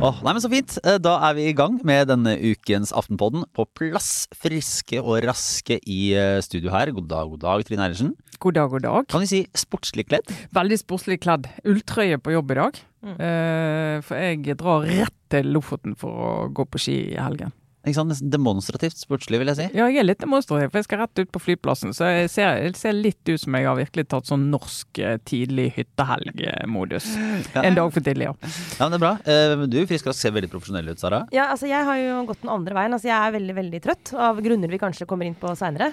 Åh, nei, men Så fint. Eh, Da er vi i gang med denne ukens Aftenpodden. På plass, friske og raske i eh, studio her. God dag, god dag, Trine Eilertsen. God dag, god dag. Kan vi si sportslig kledd? Veldig sportslig kledd. Ulltrøye på jobb i dag. Eh, for jeg drar rett til Lofoten for å gå på ski i helgen. Ikke sant? Nesten demonstrativt sportslig, vil jeg si. Ja, jeg er litt demonstrativ, for jeg skal rett ut på flyplassen. Så jeg ser, jeg ser litt ut som jeg har virkelig tatt sånn norsk eh, tidlig hyttehelg-modus. Ja. En dag for tidlig, ja. Ja, men det er bra. Eh, Du frisk og ser veldig profesjonell ut, Sara. Ja, altså jeg har jo gått den andre veien. Altså jeg er veldig veldig trøtt, av grunner vi kanskje kommer inn på seinere.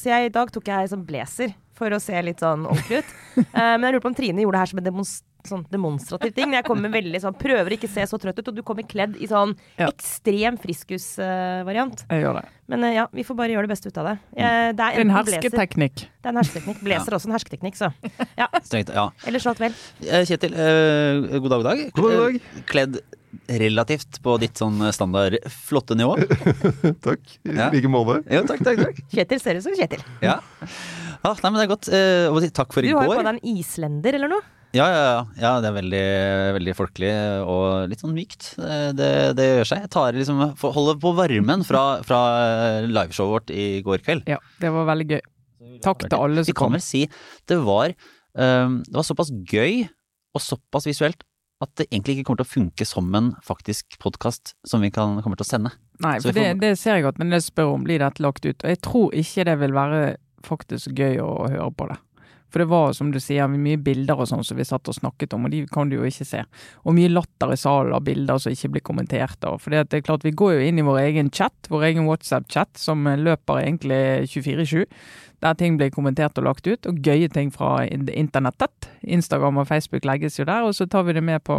så jeg, i dag tok jeg sånn blazer for å se litt sånn ordentlig ut. Eh, men jeg lurer på om Trine gjorde det her som en demons sånn demonstrativ ting. Jeg kommer veldig sånn, prøver å ikke se så trøtt ut, og du kommer kledd i sånn Ja. ekstrem friskusvariant. Jeg gjør det. men uh, ja, vi får bare gjøre det beste ut av det. Uh, det er en hersketeknikk. Det er en hersketeknikk. Blazer ja. også en hersketeknikk, så. Ja. Strengt, ja. Ellers alt vel. Eh, Kjetil, eh, god dag, god dag. God dag, Kledd relativt på ditt sånn standard flotte nivå. Takk. I Ja. like måte. Ja, takk, takk, takk. Kjetil ser ut som Kjetil. Ja. Ah, nei, men det er godt. Uh, takk for i Du har jo på deg en islender eller noe. Ja, ja, ja. ja det er veldig, veldig folkelig og litt sånn mykt. Det, det, det gjør seg. Jeg tar liksom, holder på varmen fra, fra liveshowet vårt i går kveld. Ja, det var veldig gøy. Takk til alle Vi som kan kom. vel si det var, um, det var såpass gøy og såpass visuelt at det egentlig ikke kommer til å funke som en faktisk podkast som vi kan, kommer til å sende. Nei, for får... det, det ser jeg godt, men det spør om blir dette lagt ut. Og jeg tror ikke det vil være faktisk gøy å høre på det. For det var, som du sier, mye bilder og sånn som vi satt og snakket om, og de kan du jo ikke se. Og mye latter i salen av bilder som ikke blir kommentert. Og for det er klart, vi går jo inn i vår egen chat, vår egen WhatsApp-chat, som løper egentlig 24-7. Der ting blir kommentert og lagt ut, og gøye ting fra internettet. Instagram og Facebook legges jo der, og så tar vi det med på,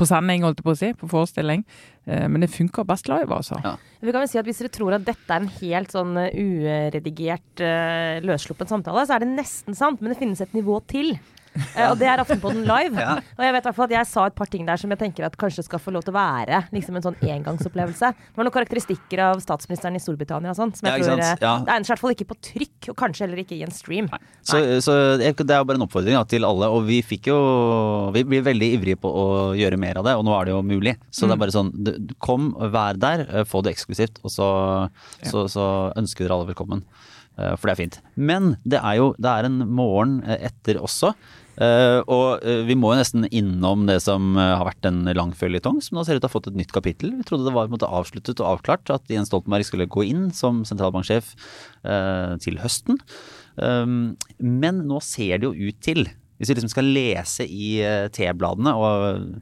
på sending, holdt jeg på å si, på forestilling. Eh, Men det funker best live, altså. Ja. Vi kan vel si at Hvis dere tror at dette er en helt sånn eh, uredigert, eh, løssluppen samtale, så er det nesten sant, men det finnes et nivå til. Eh, og det er Aftenpodden live. Ja. Og jeg vet i at jeg sa et par ting der som jeg tenker at kanskje skal få lov til å være liksom en sånn engangsopplevelse. Det var noen karakteristikker av statsministeren i Storbritannia og sånn, som jeg Ja, tror eh, Ja. Det egner seg i hvert fall ikke på trykk, og kanskje heller ikke i en stream. Så, så det er jo bare en oppfordring ja, til alle, og vi fikk jo Vi blir veldig ivrige på å gjøre mer av det, og nå er det jo mulig. Så det er bare sånn du- Kom, vær der, eh, få det eksklusivt, og så, så, så ønsker dere alle velkommen. For det er fint. Men det er jo det er en morgen etter også. Eh, og uh, vi må jo nesten innom det som uh, har vært en lang føljetong, som nå ser ut til å ha fått et nytt kapittel. Vi trodde det var måte avsluttet og avklart at Jens Stoltenberg skulle gå inn som sentralbanksjef til høsten. Um, men nå ser det jo ut til, hvis vi liksom skal lese i T-bladene og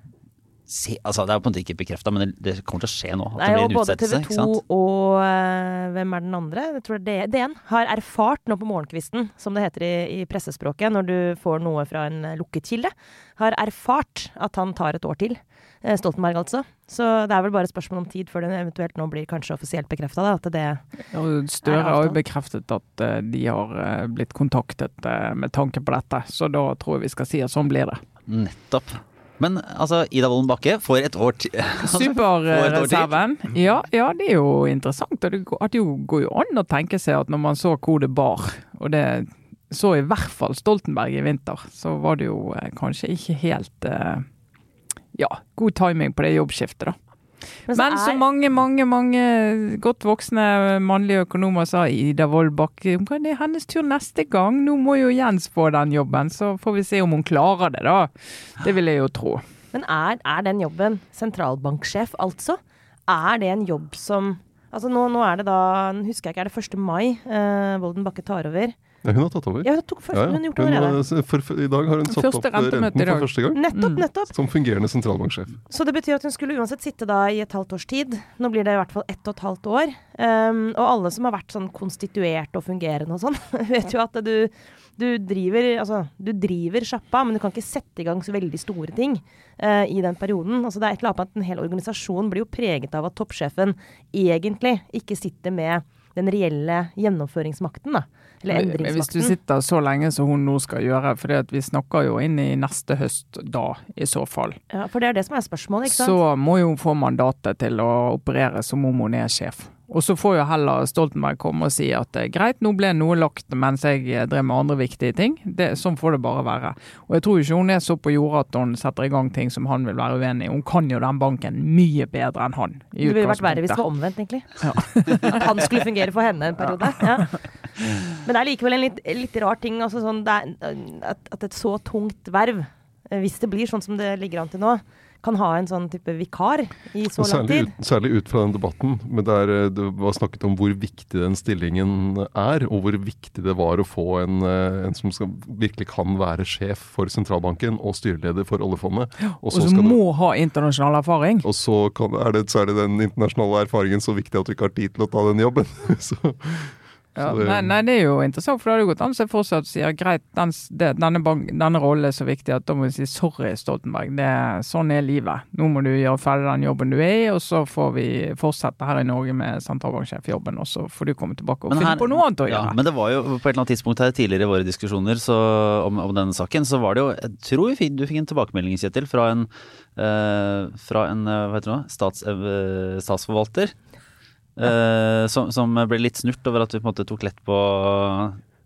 se, altså Det er på en måte ikke bekrefta, men det, det kommer til å skje nå. At Nei, det og blir en både utsettelse. TV ikke 2 sant? og eh, hvem er den andre? Jeg tror det er DN. Har erfart nå på morgenkvisten, som det heter i, i pressespråket når du får noe fra en lukket kilde, har erfart at han tar et år til. Eh, Stoltenberg, altså. Så det er vel bare et spørsmål om tid før det eventuelt nå blir kanskje offisielt bekrefta, Ja, Støre har jo bekreftet at uh, de har uh, blitt kontaktet uh, med tanke på dette, så da tror jeg vi skal si at sånn blir det. Nettopp. Men altså, Ida Wolden Bakke får et år til. Superreserven. Ja, ja, det er jo interessant. Og det går, jo an å tenke seg at når man så hvor det bar, og det så i hvert fall Stoltenberg i vinter, så var det jo eh, kanskje ikke helt eh, ja, god timing på det jobbskiftet, da. Så Men er- så mange, mange mange godt voksne mannlige økonomer sa Ida Vollbakk, det er hennes tur neste gang. Nå må jo Jens få den jobben, så får vi se om hun klarer det, da. Det vil jeg jo tro. Men er, er den jobben sentralbanksjef, altså? Er det en jobb som Altså nå, nå er det da husker jeg ikke, er det 1. mai eh, Volden Bakke tar over? Ja, hun har tatt over. Ja, hun tok først, Ja, ja. hun gjort det allerede. for, for, I dag har hun satt Første opp eh, renten for første gang. Nettopp, Mm. nettopp. Som fungerende sentralbanksjef. Så det betyr at hun skulle uansett sitte da i et halvt års tid. Nå blir det i hvert fall ett og et halvt år. Um, og alle som har vært sånn konstituert og fungerende og sånn, vet jo at du, du driver altså, du driver sjappa, men du kan ikke sette i gang så veldig store ting uh, i den perioden. Altså, det er et eller annet med at En hel organisasjon blir jo preget av at toppsjefen egentlig ikke sitter med den reelle gjennomføringsmakten. da. Eller Hvis du sitter så lenge som hun nå skal gjøre, for vi snakker jo inn i neste høst da, i så fall, Ja, for det er det som er spørsmålet, ikke sant? så må jo hun få mandatet til å operere som om hun er sjef. Og så får jo heller Stoltenberg komme og si at eh, greit, nå ble noe lagt mens jeg eh, drev med andre viktige ting. Det, sånn får det bare være. Og jeg tror ikke hun er så på jordet at hun setter i gang ting som han vil være uenig i. Hun kan jo den banken mye bedre enn han. Det ville vært verre hvis det var omvendt, egentlig. At han skulle fungere for henne en periode. Ja. Men det er likevel en litt, litt rar ting altså sånn, det er, at, at et så tungt verv, eh, hvis det blir sånn som det ligger an til nå, kan ha en sånn type vikar i så lang tid. ut, særlig ut fra den debatten, men der eh, det var snakket om hvor viktig den stillingen er, og hvor viktig det var å få en, eh, en som skal, virkelig kan være sjef for sentralbanken og styreleder for oljefondet. Og Og som må ha internasjonal erfaring. og så kan, er, det, så er den internasjonale erfaringen så viktig at du ikke har tid til å ta den jobben. så, Ja, det- nei, nei, det er jo interessant, for det hadde jo gått an å se for seg at sier greit, den, det, denne, bank- denne rollen er så viktig at da må vi si sorry, Stoltenberg. Det, sånn er livet. Nå må du gjøre ferdig den jobben du er i, og så får vi fortsette her i Norge med sentralbanksjefjobben, og så får du komme tilbake og Men finne her- på noe annet å gjøre. Ja, men det var jo på et eller annet tidspunkt her tidligere i våre diskusjoner så, om, om denne saken, så var det jo Jeg tror vi fikk, du fikk en tilbakemelding, Kjetil, fra en, øh, fra en eh, hva heter det, nå? Stats, øh, statsforvalter. Eh, som, som ble litt snurt over at vi på en måte tok lett på,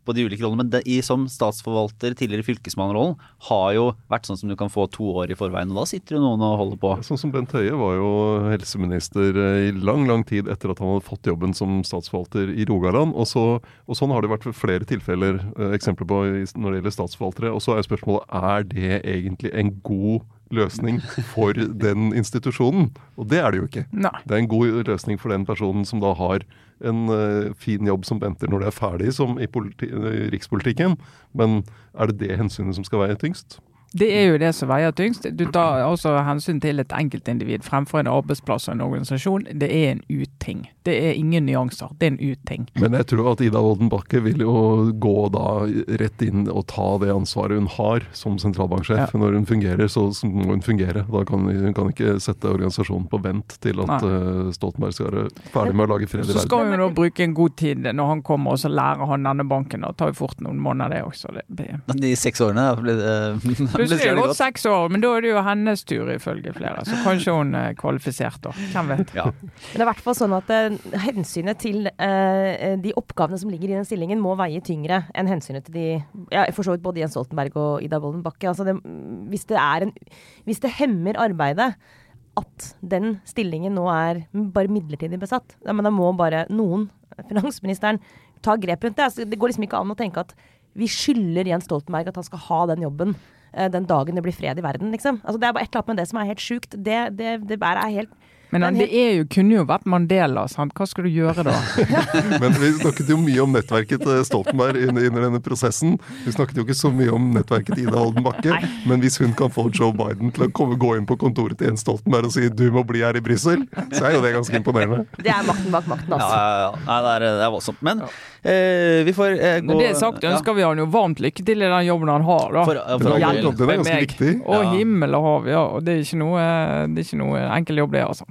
på de ulike rollene. Men det, i, som statsforvalter, tidligere fylkesmannrollen, har jo vært sånn som du kan få to år i forveien. Og da sitter jo noen og holder på. Sånn som Bent Høie var jo helseminister eh, i lang lang tid etter at han hadde fått jobben som statsforvalter i Rogaland. Og, så, og sånn har det vært flere tilfeller, eh, eksempler på når det gjelder statsforvaltere. Og så er spørsmålet er det egentlig en god løsning for den institusjonen. Og det er det jo ikke. Nei. Det er en god løsning for den personen som da har en uh, fin jobb som venter når det er ferdig, som i i rikspolitikken. Men er det det hensynet som skal veie tyngst? Det er jo det som veier tyngst. Du tar også hensyn til et enkeltindivid fremfor en arbeidsplass og en organisasjon. Det er en uting. Det er ingen nyanser. Det er en uting. Men jeg tror at Ida Wolden Bakke vil jo gå da rett inn og ta det ansvaret hun har som sentralbanksjef. Ja. Når hun fungerer, så må hun fungere. Da kan hun kan ikke sette organisasjonen på vent til at Nei. Stoltenberg skal være ferdig med å lage fred i Så skal hun da bruke en god tid når han kommer, og så lærer han denne banken. Det tar jo fort noen måneder, det også. Det blir De seks årene eh, blitt Plutselig har det gått seks år, men da er det jo hennes tur ifølge flere. Så kanskje hun er kvalifisert da. Hvem vet. Ja. Men det er i hvert fall sånn at uh, hensynet til uh, de oppgavene som ligger i den stillingen, må veie tyngre enn hensynet til de ja, For så vidt både Jens Stoltenberg og Ida Wolden Bakke. Altså det, hvis, det er en, hvis det hemmer arbeidet at den stillingen nå er bare midlertidig besatt, ja, men da må bare noen, finansministeren, ta grep rundt det. Altså, det går liksom ikke an å tenke at vi skylder Jens Stoltenberg at han skal ha den jobben eh, den dagen det blir fred i verden, liksom. Altså, det er bare et eller annet med det som er helt sjukt. Det, det, det er helt Men Men det er jo, kunne jo vært Mandela, sant. Hva skal du gjøre da? Men vi snakket jo mye om nettverket til Stoltenberg under, denne prosessen. Vi snakket jo ikke så mye om nettverket til Ida Holden Bakke. Men hvis hun kan få Joe Biden til å komme, gå inn på kontoret til Jens Stoltenberg og si 'du må bli her i Brussel', så er jo det ganske imponerende. Det er makten bak makten, altså. ja, ja. Nei, det er, det er voldsomt. Men eh, vi får eh, gå Når det er sagt, ønsker vi han jo varmt lykke til i den jobben han har, da. For- for. Hjelpe Den er ganske meg. viktig. Og himmel og hav, ja. Og det er ikke noe, det er ikke noe enkel jobb, det, altså.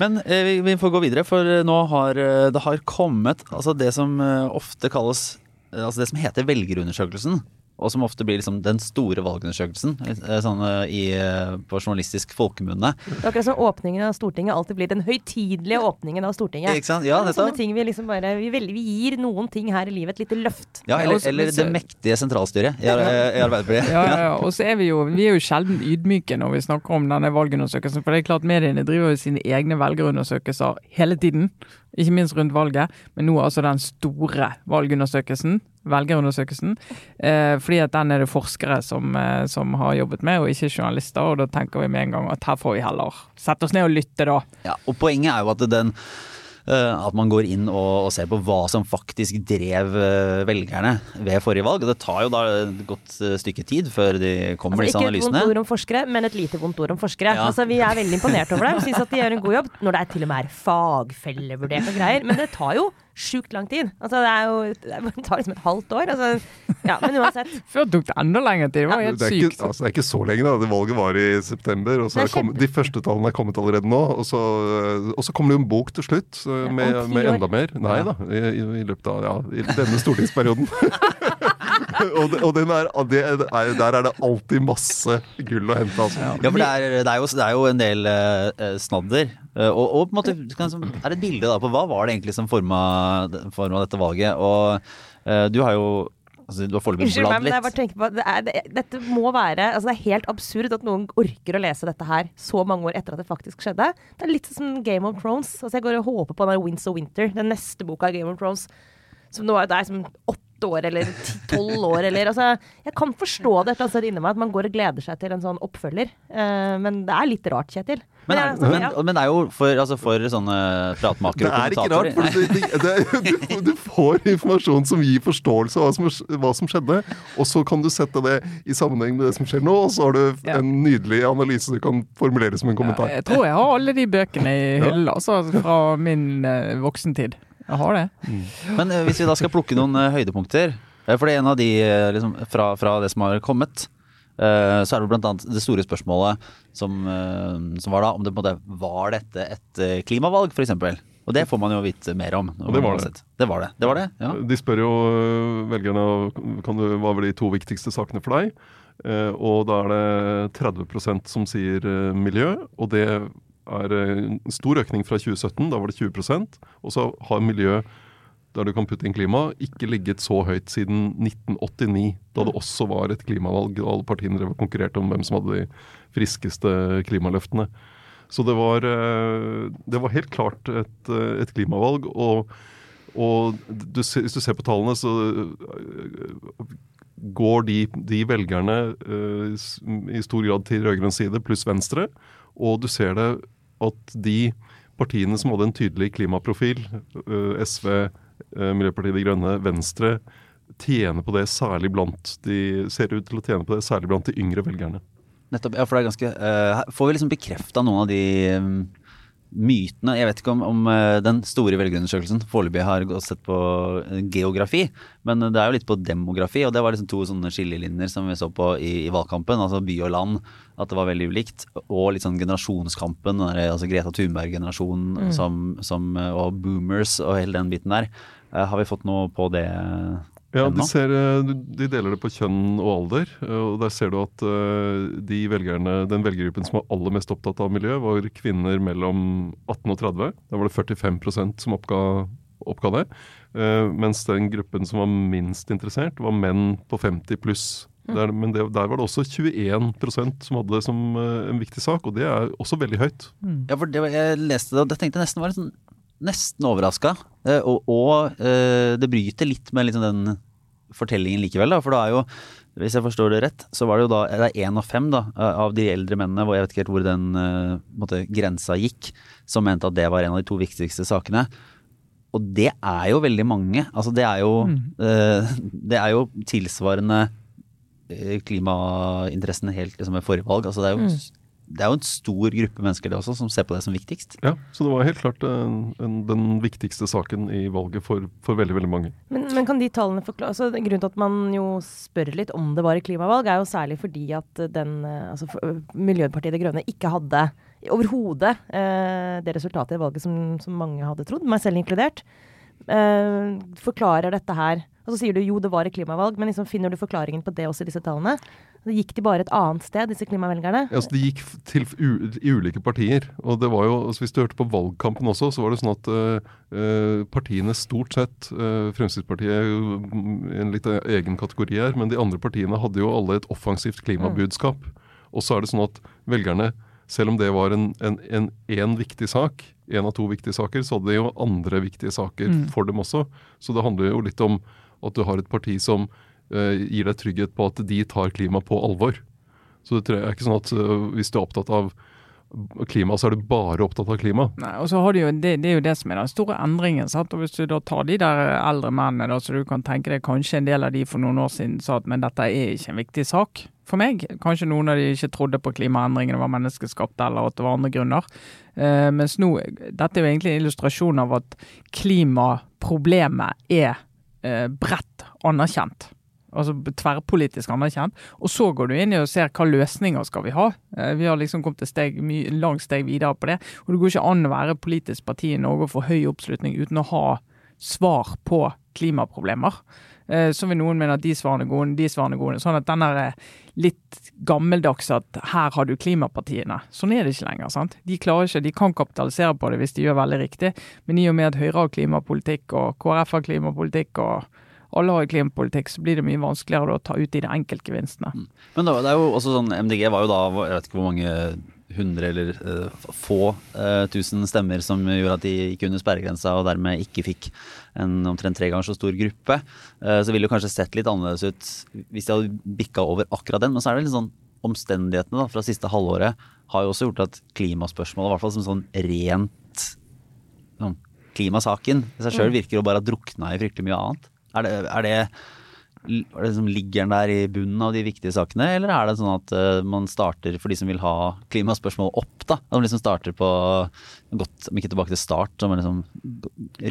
Men eh, vi, får gå videre, for eh, nå har eh, det har kommet altså det som eh, ofte kalles Altså det som heter velgerundersøkelsen. Og som ofte blir liksom den store valgundersøkelsen eh, sånn, eh, i, eh, på journalistisk folkemunne. Det er akkurat som åpningen av Stortinget alltid blir den høytidelige åpningen av Stortinget. Ikke sant? Ja, Det er nettopp. sånne ting vi liksom bare vi, vi gir noen ting her i livet et lite løft. Ja, eller, eller det mektige sentralstyret i, Ar- i Arbeiderpartiet. Ja, ja, ja. Og så er vi jo, vi er jo sjelden ydmyke når vi snakker om denne valgundersøkelsen. For det er klart mediene driver jo sine egne velgerundersøkelser hele tiden. Ikke minst rundt valget. Men nå altså den store valgundersøkelsen, velgerundersøkelsen. Eh, fordi at den er det forskere som, eh, som har jobbet med, og ikke journalister. Og da tenker vi med en gang at her får vi heller sette oss ned og lytte, da. Ja, og poenget er jo at den eh, at man går inn og, og ser på hva som faktisk drev eh, velgerne ved forrige valg. Det tar jo da et godt eh, stykke tid før de kommer Altså, disse ikke et vondt ord om forskere, men et lite vondt ord om forskere. Ja. Altså, vi er veldig imponert over det. Vi syns at de gjør en god jobb. Når det er til og med er fagfellevurdert og greier. Men det tar jo sjukt lang tid. Altså, det, er jo, det tar liksom et halvt år. Altså, ja, men uansett. Før tok det enda lengre tid. Det var helt Det er, ikke, sykt. altså, det er ikke så lenge, da. Det valget var i september. Og så er er kommet, de første tallene er kommet allerede nå. Og så, og så kommer det jo en bok til slutt eh, Ja, med, med enda mer. Nei da, i, i løpet av ja, i denne stortingsperioden. og det, og den er, det er, der er det alltid masse gull å hente. Altså. Ja, for det er, det er, jo, det er jo, en del uh, snadder. Uh, og, og, på en måte er det et bilde da, på hva var det egentlig som forma, forma dette valget. Og uh, du har jo Altså, du har foreløpig bladd litt. Jeg bare tenker på, det er, det, dette må være altså Det er helt absurd at noen orker å lese dette her så mange år etter at det faktisk skjedde. Det er litt som Game of Thrones. Altså Jeg går og håper på den Winds of Winter, den neste boka av Game of Thrones. Som nå er, det er som åtte år eller tolv år eller altså, Jeg kan forstå det et eller inni meg at man går og gleder seg til en sånn oppfølger. Uh, men det er litt rart, Kjetil. Men, er, men, men, men det er jo for, altså for sånne pratmakere og kommentatorer Det er ikke rart, for du, du, du, får informasjon som gir forståelse av hva som, hva som, skjedde, og så kan du sette det i sammenheng med det som skjer nå, og så har du en nydelig analyse du kan formulere som en kommentar. Ja, jeg tror jeg har alle de bøkene i hylla altså, fra min uh, voksentid. Jeg har det. Mm. Men uh, hvis vi da skal plukke noen uh, høydepunkter, for det er en av de liksom, fra, fra det som har kommet Eh, så er det annet det store spørsmålet som, eh, som var da om det på en måte var dette et eh, klimavalg, f.eks. Og det får man jo vite mer om. Og det var det. det var det. det var det. Ja. De spør jo velgerne kan du, hva var de to viktigste sakene for deg. Og da er det 30% som sier miljø, og det er en stor økning fra 2017. Da var det 20% Og så har miljø der du kan putte inn klima, ikke ligget så høyt siden 1989, da det også var et klimavalg. og Alle partiene konkurrerte om hvem som hadde de friskeste klimaløftene. Så det var, eh, det var helt klart et, eh, et klimavalg. Og, og du, hvis du ser på tallene, så eh, går de, de velgerne i stor grad til rød-grønn side, pluss Venstre. Og du ser det at de partiene som hadde en tydelig klimaprofil, SV, Eh, Miljøpartiet De Grønne, Venstre, tjener på det særlig blant de ser ut til å tjene på det særlig blant de yngre velgerne. Nettopp, ja, for det er ganske uh, Får vi liksom bekrefta noen av de um, mytene Jeg vet ikke om, om uh, den store velgerundersøkelsen foreløpig har sett på geografi, men det er jo litt på demografi, og det var liksom to sånne skillelinjer som vi så på i, i valgkampen. Altså by og land, at det var veldig ulikt. Og litt sånn generasjonskampen, der, altså Greta Thunberg-generasjonen mm. og boomers og hele den biten der. Eh, har vi fått noe på det ja, de, ser, eh, de, deler det på kjønn og alder. Eh, og Der ser du at de velgerne, den velgergruppen som var aller mest opptatt av miljø, var kvinner mellom 18 og 30. Da var det 45% som oppga, oppga det. Mens den gruppen som var minst interessert, var menn på 50 pluss. Der, men det, der var det også 21% som hadde det som en viktig sak, og det er også veldig høyt. Mm. Ja, for det, Jeg leste det, og jeg tenkte nesten var litt sånn nesten overraska. Eh, og, og, eh, det bryter litt med liksom den fortellingen likevel, da. For da er jo, hvis jeg forstår det rett, så var det jo da det er én av fem da, av de eldre mennene, hvor jeg vet ikke helt hvor den uh, måte, grensa gikk, som mente at det var en av de to viktigste sakene. Og det er jo veldig mange. Altså det er jo, mm. uh, det er jo tilsvarende klimainteressene helt liksom, ved forrige valg. Altså det er jo mm det er jo en stor gruppe mennesker det også, som ser på det som viktigst. Ja, så det var helt klart en, en, den viktigste saken i valget for, for veldig veldig mange. Men, men, kan de tallene forklare altså, Grunnen til at man jo spør litt om det var et klimavalg, er jo særlig fordi at den, altså, Miljøpartiet De Grønne ikke hadde overhodet eh, det resultatet i valget som, som, mange hadde trodd, meg selv inkludert. Eh, forklarer dette her og så sier du jo det var et klimavalg, men liksom finner du forklaringen på det også i disse tallene? Så gikk de bare et annet sted, disse klimavelgerne? Ja, altså De gikk til i ulike partier. og det var jo, altså Hvis du hørte på valgkampen også, så var det sånn at uh, partiene stort sett, uh, Fremskrittspartiet jo en litt egen kategori her, men de andre partiene hadde jo alle et offensivt klimabudskap. Mm. Og så er det sånn at velgerne, selv om det var en, en, en, en viktig sak, en av to viktige saker, så hadde de jo andre viktige saker mm. for dem også. Så det handler jo litt om at du har et parti som uh, gir deg trygghet på at de tar klima på alvor. Så det er ikke sånn at uh, hvis du er opptatt av klima, så er du bare opptatt av klima. Nei, og så har de jo, det, det, er jo det som er den store endringen. Sant? og Hvis du da tar de der eldre mennene, da, så du kan tenke deg kanskje en del av de for noen år siden sa at men dette er ikke en viktig sak for meg. Kanskje noen av de ikke trodde på klimaendringene var menneskeskapte, eller at det var andre grunner. Eh, mens nå, dette er jo egentlig en illustrasjon av at klimaproblemet er eh, bredt anerkjent. Altså tverrpolitisk anerkjent. Og så går du inn i og ser hva løsninger skal vi ha. Eh, vi har liksom kommet et steg, langt steg videre på det. Og det går ikke an å være politisk parti i Norge og få høy oppslutning uten å ha svar på klimaproblemer. Eh, så vil noen mene at de svarene er gode, de svarene er gode. Sånn at den er litt gammeldags at her har du klimapartiene. Sånn er det ikke lenger. sant? De klarer ikke, de kan kapitalisere på det hvis de gjør veldig riktig, men i og med at Høyre har klimapolitikk og KrF har klimapolitikk og alle har klimapolitikk, så blir det mye vanskeligere å ta ut de enkeltgevinstene. Men Men det er jo også sånn, MDG var jo da, jeg vet ikke hvor mange hundre eller uh, få uh, tusen stemmer som gjorde at de gikk under sperregrensa og dermed ikke fikk en omtrent tre ganger så stor gruppe. Uh, så ville det kanskje sett litt annerledes ut hvis de hadde bikka over akkurat den. Men så er det litt sånn omstendighetene da, fra siste halvåret har jo også gjort at klimaspørsmålet, i hvert fall som sånn rent sånn, klimasaken i seg sjøl, mm. virker å bare ha drukna i fryktelig mye annet. Er det, er det, er det som ligger den der i bunnen av de viktige sakene, eller er det sånn at uh, man starter for de som vil ha klimaspørsmål opp, da? At man liksom starter på gått, om ikke tilbake til start, men liksom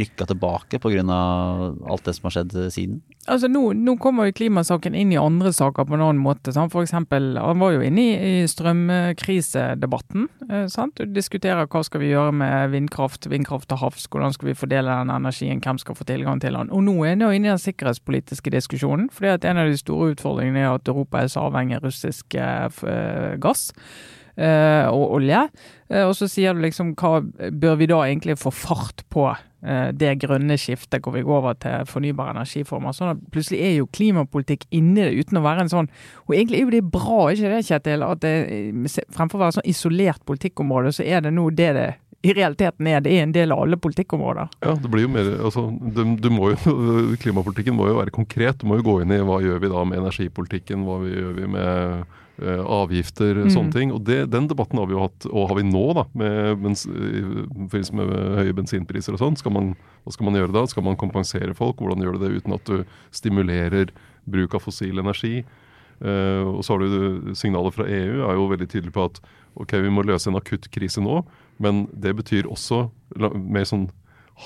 rykka tilbake pga. alt det som har skjedd siden? Altså Nå, nå kommer jo klimasaken inn i andre saker på en annen måte. Sant? For eksempel, Han var jo inne i, i strømkrisedebatten. Eh, sant? Du diskuterer hva skal vi gjøre med vindkraft, vindkraft til havs, hvordan skal vi fordele den energien, hvem skal få tilgang til den. Og nå er han jo inne i den sikkerhetspolitiske diskusjonen. fordi at En av de store utfordringene er at Europa er så avhengig av russisk eh, gass. Eh, og olje. Eh, og så sier du liksom hva bør vi da egentlig få fart på eh, det grønne skiftet, hvor vi går over til fornybare energiformer. Sånn at plutselig er jo klimapolitikk inni det, uten å være en sånn Og egentlig er jo det bra, ikke det, Kjetil? At det, fremfor å være sånn isolert politikkområde, så er det nå det det i realiteten er det en del av alle politikkområder. Ja, det blir jo mer, altså, du, du må jo, Klimapolitikken må jo være konkret. Du må jo gå inn i hva gjør vi da med energipolitikken, hva gjør vi med avgifter, mm. sånne ting. Og det, Den debatten har vi jo hatt, og har vi nå, da, med, med, med høye bensinpriser og sånn. Hva skal man gjøre da? Skal man kompensere folk? Hvordan gjør du det uten at du stimulerer bruk av fossil energi? Uh, og så har du Signalet fra EU er jo veldig tydelig på at ok, vi må løse en akutt krise nå, men det betyr også mer sånn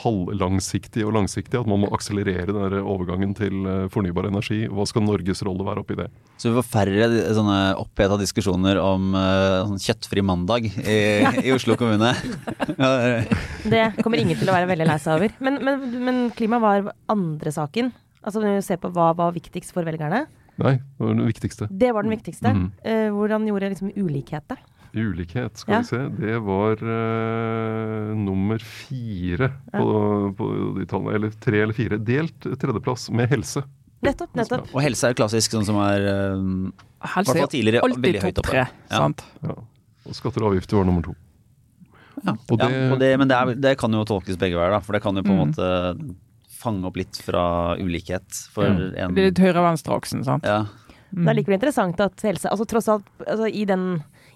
halvlangsiktig og langsiktig, at man må akselerere den overgangen til eh, fornybar energi. Hva skal Norges rolle være oppi det? Så vi får færre sånne oppheta diskusjoner om uh, sånn kjøttfri mandag i, i Oslo kommune? det kommer ingen til å være veldig lei seg over. Men, men, men, klima var andre saken. Altså Når vi ser på hva var viktigst for velgerne. Nei, det var den viktigste. Det var den viktigste. Mm. Hvordan gjorde liksom ulikhet det? Ulikhet, skal ja. vi se. Det var uh, nummer fire på, ja. på, de tallene. Eller tre eller fire. Delt tredjeplass med helse. Nettopp. nettopp. Og helse er klassisk sånn som er uh, Helse er tidligere alltid topp tre. Sant? Ja. Og skatter og avgifter var nummer to. Ja, og det, og det, men det, er, det, kan jo tolkes begge veier, da. For det kan jo på en mm. måte fange opp litt fra ulikhet. For mm. en, det litt høyre-venstre-aksen, sant. Ja. Mm. Det er likevel interessant at helse altså Tross alt, altså, i den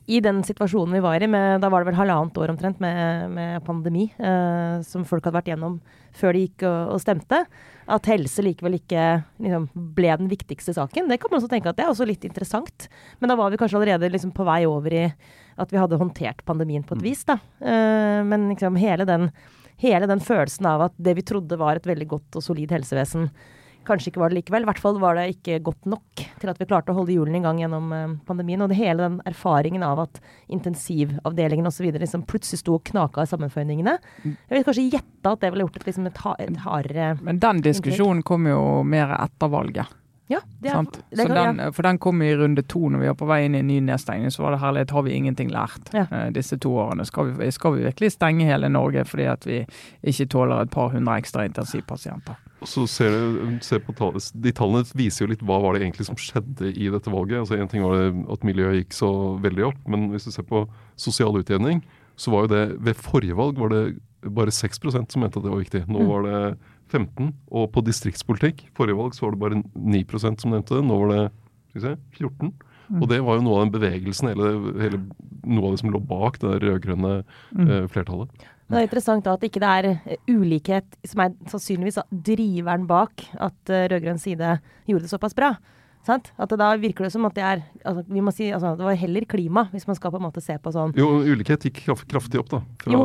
i den situasjonen vi var i, med, da var det vel halvannet år omtrent med, med pandemi, eh, som folk hadde vært gjennom før de gikk og, og stemte, at helse likevel ikke liksom, ble den viktigste saken. Det kan man også tenke at det er også litt interessant. Men da var vi kanskje allerede liksom, på vei over i at vi hadde håndtert pandemien på et vis. Da. Eh, men liksom, hele, den, hele den følelsen av at det vi trodde var et veldig godt og solid helsevesen, Kanskje ikke var det likevel. I hvert fall var det ikke godt nok til at vi klarte å holde hjulene i gang gjennom uh, pandemien. Og det hele den erfaringen av at intensivavdelingen osv. Liksom plutselig sto og knaka i sammenføyningene. Mm. Jeg vil kanskje gjette at det ville gjort et, liksom et, et hardere Men den diskusjonen kom jo mer etter valget. Ja, det er, det kan, den, ja. For den kom i runde to når vi var på vei inn i en ny nedstengning. Så var det herlighet, har vi ingenting lært ja. uh, disse to årene? Skal vi, skal vi, virkelig stenge hele Norge fordi at vi ikke tåler et par hundre ekstra intensivpasienter? Så ser du, ser på tall, De tallene viser jo litt hva var det egentlig som skjedde i dette valget. Altså Én ting var det at miljøet gikk så veldig opp, men hvis du ser på sosial utjevning, så var jo det ved forrige valg var det bare 6% som mente at det var viktig. Nå mm. var det 15 Og på distriktspolitikk, forrige valg så var det bare 9% som nevnte det. Nå var det se, 14 mm. Og det var jo noe av den bevegelsen, hele, hele, noe av det som lå bak det rød-grønne mm. eh, flertallet. Det er interessant da at ikke det er eh, ulikhet som er sannsynligvis driveren bak at uh, rød-grønn side gjorde det såpass bra. Sant? At det da virker det som at det er altså, vi må si, altså, Det var heller klima, hvis man skal på en måte se på sånn Jo, ulikhet gikk kraftig opp, da. Fra,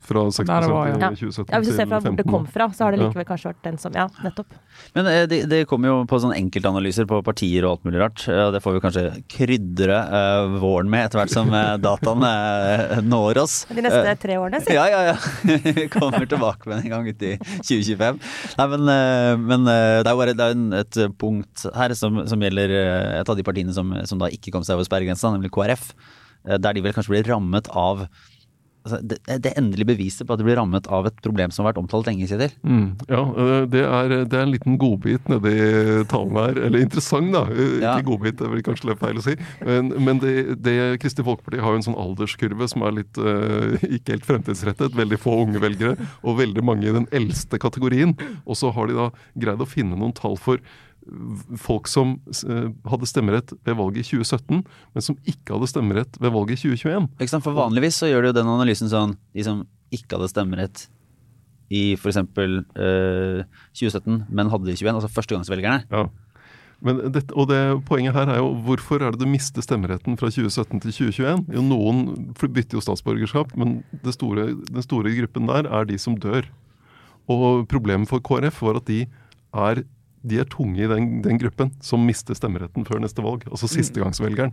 Fra 6 Der det var, i ja. 2017 Ja, Hvis du ser fra hvor det kom fra, så har det likevel kanskje vært den som Ja, nettopp. Men eh, det, det kommer jo på sånne enkeltanalyser på partier og alt mulig rart. eh, Det får vi kanskje krydre eh, våren med etter hvert som eh, dataen eh, når oss. De neste tre årene, si. Ja, ja, ja. Vi kommer tilbake med en gang ut i 2025. Nei, men, eh, men det er jo bare det er en- et punkt her som, som gjelder et av de partiene som, som da ikke kom seg over sperregrensa, nemlig KrF. eh, Der de vel kanskje blir rammet av altså, det, det endelige beviset på at de blir rammet av et problem som har vært omtalt lenge, Kjetil. Mm, ja, øh, det er, det er en liten godbit nedi talen her. Eller interessant, da. Øh, Ja. Ikke godbit, det blir kanskje litt feil å si. Men, men det, det Kristelig Folkeparti har jo en sånn alderskurve som er litt uh, ikke helt fremtidsrettet. Veldig få unge velgere, og veldig mange i den eldste kategorien. Og så har de da greid å finne noen tall for folk som øh, hadde stemmerett ved valget i 2017, men som ikke hadde stemmerett ved valget i 2021. Ikke sant? For vanligvis så gjør du jo den analysen sånn De som ikke hadde stemmerett i f.eks. Eh, 2017, men hadde det i 2021, altså førstegangsvelgerne. Ja. Men dette, og det Poenget her er jo hvorfor er det du mister stemmeretten fra 2017 til 2021? Jo, Noen bytter jo statsborgerskap, men det store, den store gruppen der er de som dør. Og problemet for KrF var at de er, de er tunge i den, den gruppen som mister stemmeretten før neste valg. Altså sistegangsvelgeren.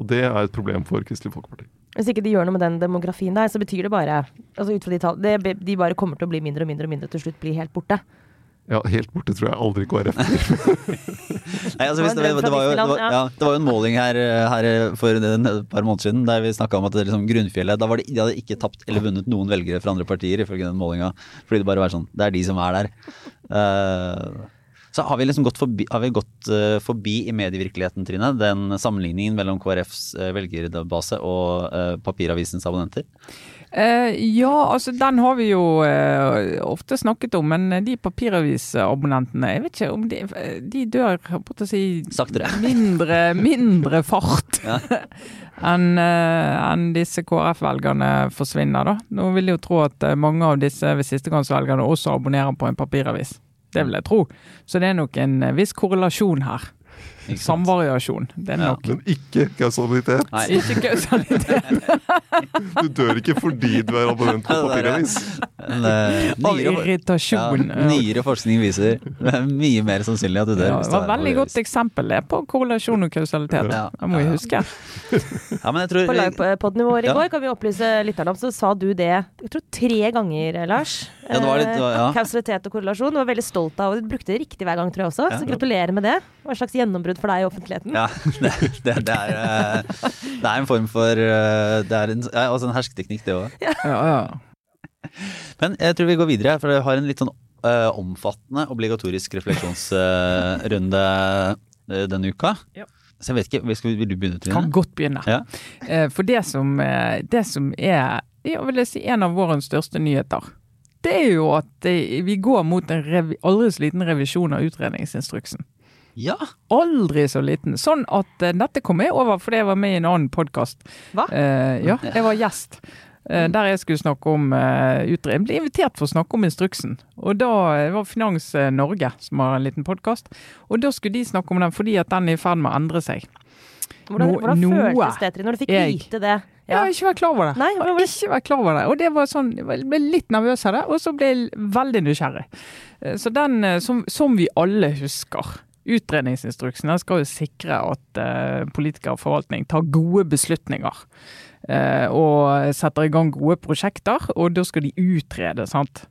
Og det er et problem for Kristelig Folkeparti. Hvis ikke de gjør noe med den demografien der, så betyr det bare altså ut fra de tall, det, De bare kommer til å bli mindre og mindre og mindre til slutt bli helt borte. Ja, Helt borte tror jeg aldri KrF blir. Nei, altså, Det det, var det, var jo, det, var, ja. det var jo en måling her, her for en- et par måneder siden der vi snakka om at det liksom Grunnfjellet da var det, De hadde ikke tapt eller vunnet noen velgere fra andre partier, ifølge den målinga. Fordi det bare var sånn Det er de som er der. Eh, så har vi liksom gått forbi, har vi gått eh, forbi i medievirkeligheten, Trine, den sammenligningen mellom KrFs uh, velgerbase og eh, papiravisens abonnenter? Eh, ja, altså den har vi jo eh, ofte snakket om, men de papiravisabonnentene, jeg vet ikke om de, de dør på å si Saktere. mindre, mindre fart Ja. enn eh, enn disse KrF-velgerne forsvinner, da. Nå vil jeg jo tro at eh, mange av disse ved sistegangsvelgerne også abonnerer på en papiravis. Det vil jeg tro. Så det er nok en eh, viss korrelasjon her. Samvariasjon. Det er Ja. nok Men ikke kausalitet. Nei. ikke kausalitet Du dør ikke fordi du er abonnent på papiravis. Eh, av nyere, ja, irritasjon. nyere forskning viser det er mye mer sannsynlig at du dør. Ja, det var et veldig godt eksempel det på korrelasjon og kausalitet. Ja. Det må vi huske. Ja, men jeg tror På livepodden vår i går kan vi opplyse lytterne om, så sa du det jeg tror tre ganger, Lars. Ja, det var litt- ja. Eh, Kausalitet og korrelasjon. Du var veldig stolt av og Du brukte det riktig hver gang, tror jeg også. Så gratulerer med det. Hva slags gjennombrudd for deg i offentligheten. Ja, det, det, det, er, eh, det er en form for eh, Det er en, ja, også en hersketeknikk, det òg. Ja, ja. Men jeg tror vi går videre, for jeg har en litt sånn uh, omfattende obligatorisk refleksjonsrunde uh, denne uka. Ja. Så jeg vet ikke, vil- skal, vil du begynne, Kan godt begynne. Ja. Eh, For det som, eh, det som er ja, vil jeg si, en av vårens største nyheter, det er jo at eh, vi går mot en aldri så liten revisjon av utredningsinstruksen. Ja! Aldri så liten. Sånn at uh, dette kom jeg over fordi jeg var med i en annen podkast. Hva? Eh, ja, jeg var gjest. eh, Der jeg skulle snakke om uh. Jeg ble invitert for å snakke om instruksen. Og da var Finans Norge, som har en liten podkast, og da skulle de snakke om den fordi at den er i ferd med å endre seg. Hvordan, hvordan no, føltes det, Trine, når du fikk jeg- vite det? Jeg har ikke vært klar over det. Nei, det? ikke vært klar over det. Og det var sånn, jeg ble litt nervøs av det, og så ble jeg veldig nysgjerrig. Så den, som, som vi alle husker, utredningsinstruksen den skal jo sikre at eh, politikere og forvaltning tar gode beslutninger. Eh, og setter i gang gode prosjekter, og da skal de utrede, sant.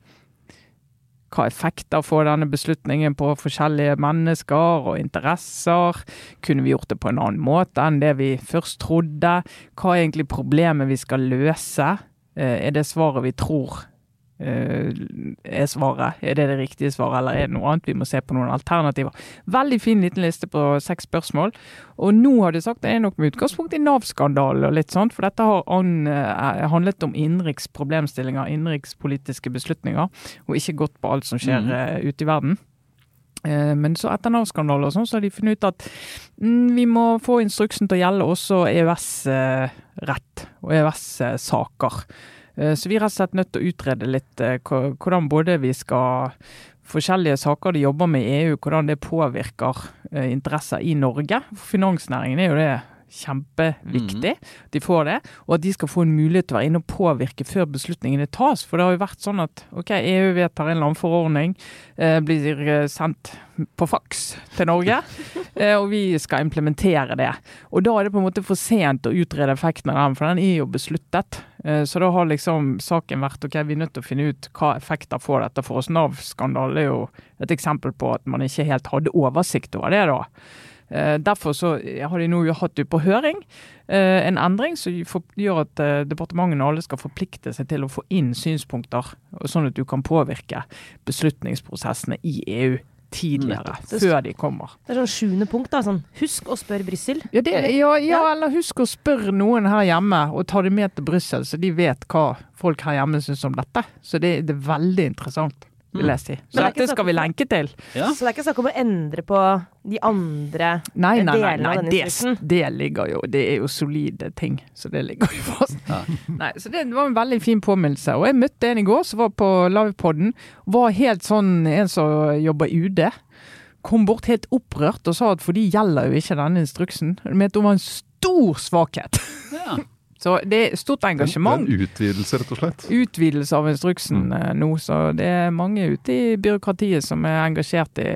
Hva effekter får denne beslutningen på forskjellige mennesker og interesser? Kunne vi gjort det på en annen måte enn det vi først trodde? Hva er egentlig problemet vi skal løse? Eh, Er det svaret vi tror er svaret? Er det det riktige svaret, eller er det noe annet? Vi må se på noen alternativer. Veldig fin liten liste på seks spørsmål. Og nå har de sagt det er nok med utgangspunkt i Nav-skandalen og litt sånt, for dette har an, eh, handlet om innenriks problemstillinger, innenrikspolitiske beslutninger, og ikke gått på alt som skjer eh, ute i verden. Eh, Men så etter Nav-skandalen og sånn, så har de funnet ut at mm, vi må få instruksen til å gjelde også EØS-rett og EØS-saker. Eh, Så vi er rett og slett nødt til å utrede litt eh, hvordan både vi skal Forskjellige saker de jobber med i EU, hvordan det påvirker eh, interesser i Norge. Finansnæringen er jo det kjempeviktig. De får det, og at de skal få en mulighet til å være inne og påvirke før beslutningene tas. For det har jo vært sånn at ok, EU vedtar en eller annen forordning, eh, blir eh, sendt på faks til Norge, eh, og vi skal implementere det. Og da er det på en måte for sent å utrede effekten av den, for den er jo besluttet. Eh, så da har liksom saken vært ok, vi er nødt til å finne ut hva effekter får dette for oss. Nav-skandalen er jo et eksempel på at man ikke helt hadde oversikt over det. da. Eh, derfor så har de nå hatt det på høring eh, en endring som gjør at departementene alle skal forplikte seg til å få inn synspunkter, sånn at du kan påvirke beslutningsprosessene i EU tidligere, før de kommer. Det er sånn sjuende punkt, da. Sånn, husk å spørre Brussel. Ja, ja, ja, eller husk å spørre noen her hjemme, og ta dem med til Brussel, så de vet hva folk her hjemme syns om dette. Så det, det er veldig interessant vil jeg si. Så dette skal vi lenke til. Ja. Så det er ikke snakk om å endre på de andre nei, nei, nei, nei, av denne instruksen? det, det ligger jo Det er jo solide ting, så det ligger jo fast. Ja. Nei, så det var en veldig fin påminnelse. Og jeg møtte en i går som var på livepoden. Var helt sånn en som jobber i UD. Kom bort helt opprørt og sa at for de gjelder jo ikke denne instruksen. Hun mente hun var en stor svakhet. Ja. Så det er stort engasjement. Er en utvidelse, rett og slett? Utvidelse av instruksen mm. Eh, nå. Så det er mange ute i byråkratiet som er engasjert i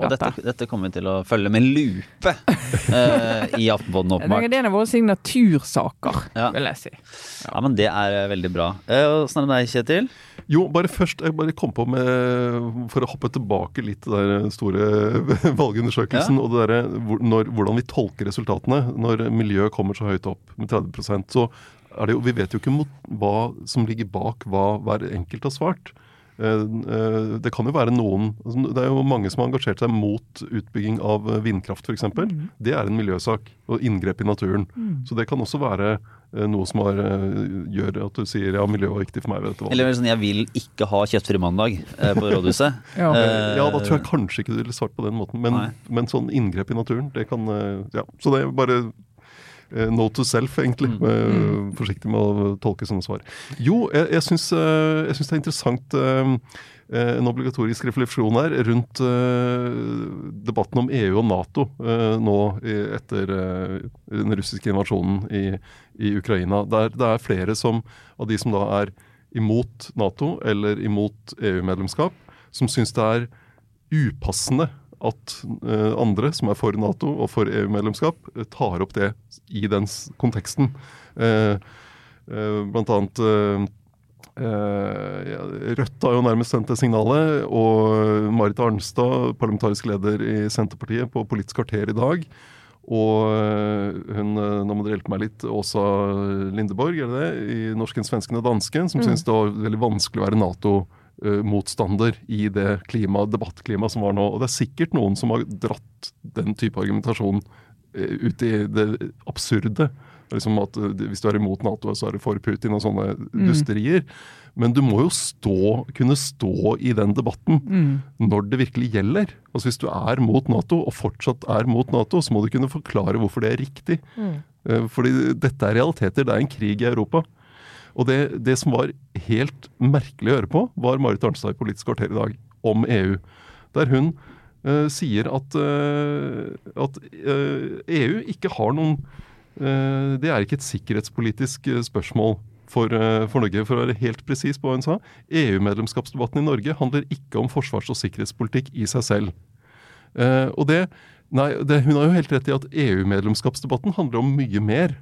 og dette. dette. Dette kommer vi til å følge med lupe uh, i Aftenposten, åpenbart. Det er en av våre signatursaker, ja. vil jeg si. Ja. ja, men det er eh, veldig bra. Åssen uh, er det med deg, Kjetil? Jo, bare først Jeg bare kom på med For å hoppe tilbake litt til den store valgundersøkelsen ja. og det der, når, hvordan vi tolker resultatene når miljøet kommer så høyt opp med 30% så er det jo Vi vet jo ikke mot hva som ligger bak hva hver enkelt har svart. Eh, eh, det kan jo være noen altså, Det er jo mange som har engasjert seg mot utbygging av vindkraft f.eks. Mm. Det er en miljøsak og inngrep i naturen. Mm. Så det kan også være Eh, noe som har, eh, gjør at du sier ja, miljøet var viktig for meg. ved dette valget. Eller sånn, jeg vil ikke ha kjøttfri mandag eh, på rådhuset. ja. Eh, ja. da tror jeg kanskje ikke du ville svart på den måten. Men, men, sånn inngrep i naturen, det kan Ja. Så det er bare no to self, egentlig. Mm. Mm. Forsiktig med å tolke sånne svar. Jo, jeg, jeg syns det er interessant Eh, en obligatorisk refleksjon her rundt eh, debatten om EU og Nato eh, nå etter den russiske invasjonen i, i Ukraina. Der det er flere som, av de som da er imot Nato eller imot EU-medlemskap, som syns det er upassende at andre som er for Nato og for EU-medlemskap, tar opp det i den konteksten. Blant annet Eh, Rødt har jo nærmest sendt det signalet, og Marit Arnstad, parlamentarisk leder i Senterpartiet, på Politisk kvarter i dag. Og eh, hun, eh, nå må dere hjelpe meg litt, Åsa Lindeborg, er det det, i Norsken, svensken og dansken, som mm. syns det var veldig vanskelig å være Nato-motstander i det klima, debattklimaet som var nå. Og det er sikkert noen som har dratt den type argumentasjon ut i det absurde. Liksom at eh, Hvis du er imot Nato, så er du for Putin og sånne mm. dusterier. Men du må jo stå, kunne stå i den debatten mm. når det virkelig gjelder. Altså Hvis du er mot Nato, og fortsatt er mot Nato, så må du kunne forklare hvorfor det er riktig. Mm. Eh, fordi dette er realiteter. Det er en krig i Europa. Og det, det som var helt merkelig å høre på, var Marit Arnstad i Politisk kvarter i dag om EU. Der hun uh, sier at, uh, at uh, EU ikke har noen Eh, det er ikke et sikkerhetspolitisk eh, spørsmål for, eh, for, Norge. For å være helt presis på hva hun sa, EU-medlemskapsdebatten i Norge handler ikke om forsvars- og sikkerhetspolitikk i seg selv. Og det, nei, det, Hun har jo helt rett i at EU-medlemskapsdebatten handler om mye mer.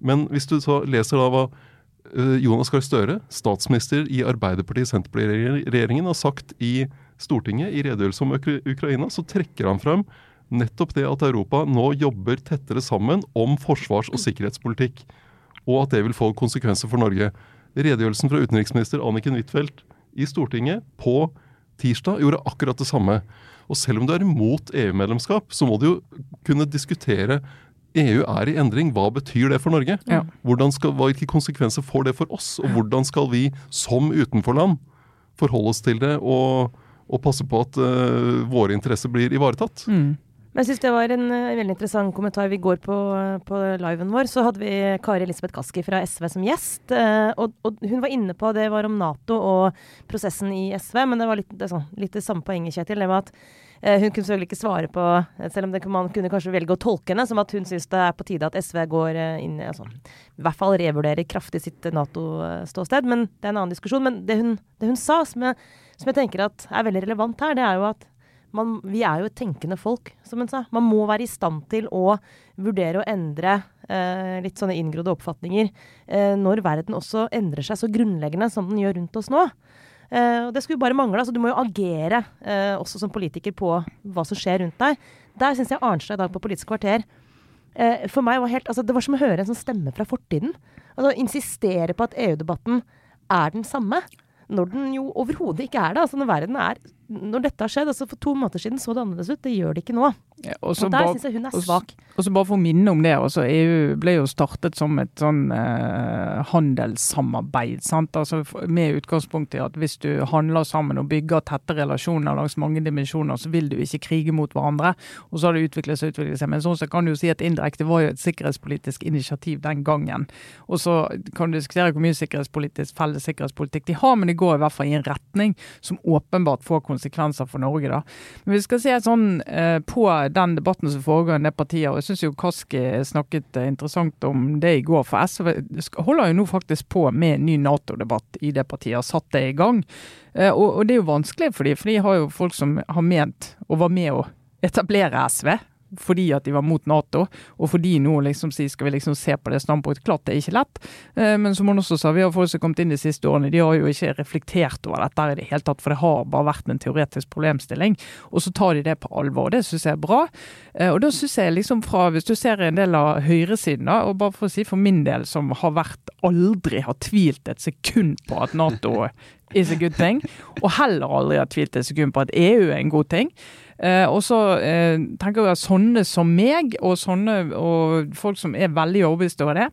Men hvis du så leser da hva Jonas Gahr Støre, statsminister i Arbeiderpartiet-Senterparti-regjeringen, har sagt i Stortinget i redegjørelse om Ukraina, så trekker han fram nettopp det at Europa nå jobber tettere sammen om forsvars- og sikkerhetspolitikk, og at det vil få konsekvenser for Norge. Redegjørelsen fra utenriksminister Anniken Huitfeldt i Stortinget på tirsdag gjorde akkurat det samme. Og selv om du er imot EU-medlemskap, så må du jo kunne diskutere EU er i endring, hva betyr det for Norge? Ja. Skal, hvilke konsekvenser får det for oss? Og hvordan skal vi som utenforland forholde oss til det og, og passe på at uh, våre interesser blir ivaretatt? Mm. Men jeg syns det var en uh, veldig interessant kommentar. Vi går på, på liven vår, så hadde vi Kari Elisabeth Kaski fra SV som gjest. Uh, og, og, hun var inne på det var om Nato og prosessen i SV, men det var litt det, sånn, litt det samme poenget, Kjetil. Det var at hun kunne selvfølgelig ikke svare på, eh, selv om det, man kunne kanskje velge å tolke henne som at hun syns det er på tide at SV går eh, inn altså, I hvert fall revurderer kraftig sitt Nato-ståsted, men det er en annen diskusjon. Men det hun, det hun sa, som jeg, som jeg, tenker at er veldig relevant her, det er jo at man, vi er jo et tenkende folk, som hun sa. Man må være i stand til å vurdere å endre eh, litt sånne inngrodde oppfatninger eh, når verden også endrer seg så grunnleggende som den gjør rundt oss nå. Uh, og det skulle bare mangle. altså Du må jo agere uh, også som politiker på hva som skjer rundt deg. Der syns jeg Arnstad i dag på Politisk kvarter uh, for meg var helt, altså Det var som å høre en sånn stemme fra fortiden. Altså Insistere på at EU-debatten er den samme, når den jo overhodet ikke er det. altså Når verden er når dette har skjedd, altså For to måneder siden så det annerledes ut. Det gjør det ikke nå. Ja, og der syns jeg hun er svak. Og så bare for å minne om det. altså EU ble jo startet som et sånn eh, handelssamarbeid. sant? Altså Med utgangspunkt i at hvis du handler sammen og bygger tette relasjoner langs mange dimensjoner, så vil du ikke krige mot hverandre. Og så har det utviklet seg utviklet seg. Men sånn så kan du jo si at indirekte var jo et sikkerhetspolitisk initiativ den gangen. Og så kan du diskutere hvor mye sikkerhetspolitisk felles sikkerhetspolitikk de har, men det går i hvert fall i en retning som åpenbart får konsekvenser konsekvenser for Norge. da. Men vi skal se sånn eh, på den debatten som foregår i det partiet, og jeg syns jo Kaski snakket eh, interessant om det i går. For SV holder jo nå faktisk på med ny Nato-debatt i det partiet, har satt det i gang. Eh, og, det er jo vanskelig for dem, for de har jo folk som har ment og var med å etablere SV fordi at de var mot Nato, og fordi nå liksom sier skal vi liksom se på det standpunktet. Klart det er ikke lett, eh, men som hun også sa, vi har folk som har kommet inn de siste årene, de har jo ikke reflektert over dette i det hele tatt, for det har bare vært en teoretisk problemstilling. Og så tar de det på alvor. og Det syns jeg er bra. Eh, og da syns jeg liksom fra, hvis du ser en del av høyresiden, da, og bare for å si for min del, som har vært aldri har tvilt et sekund på at Nato is a good thing, og heller aldri har tvilt et sekund på at EU er en god ting. Eh, og så eh, tenker jeg at sånne som meg, og sånne og folk som er veldig overbevist over det,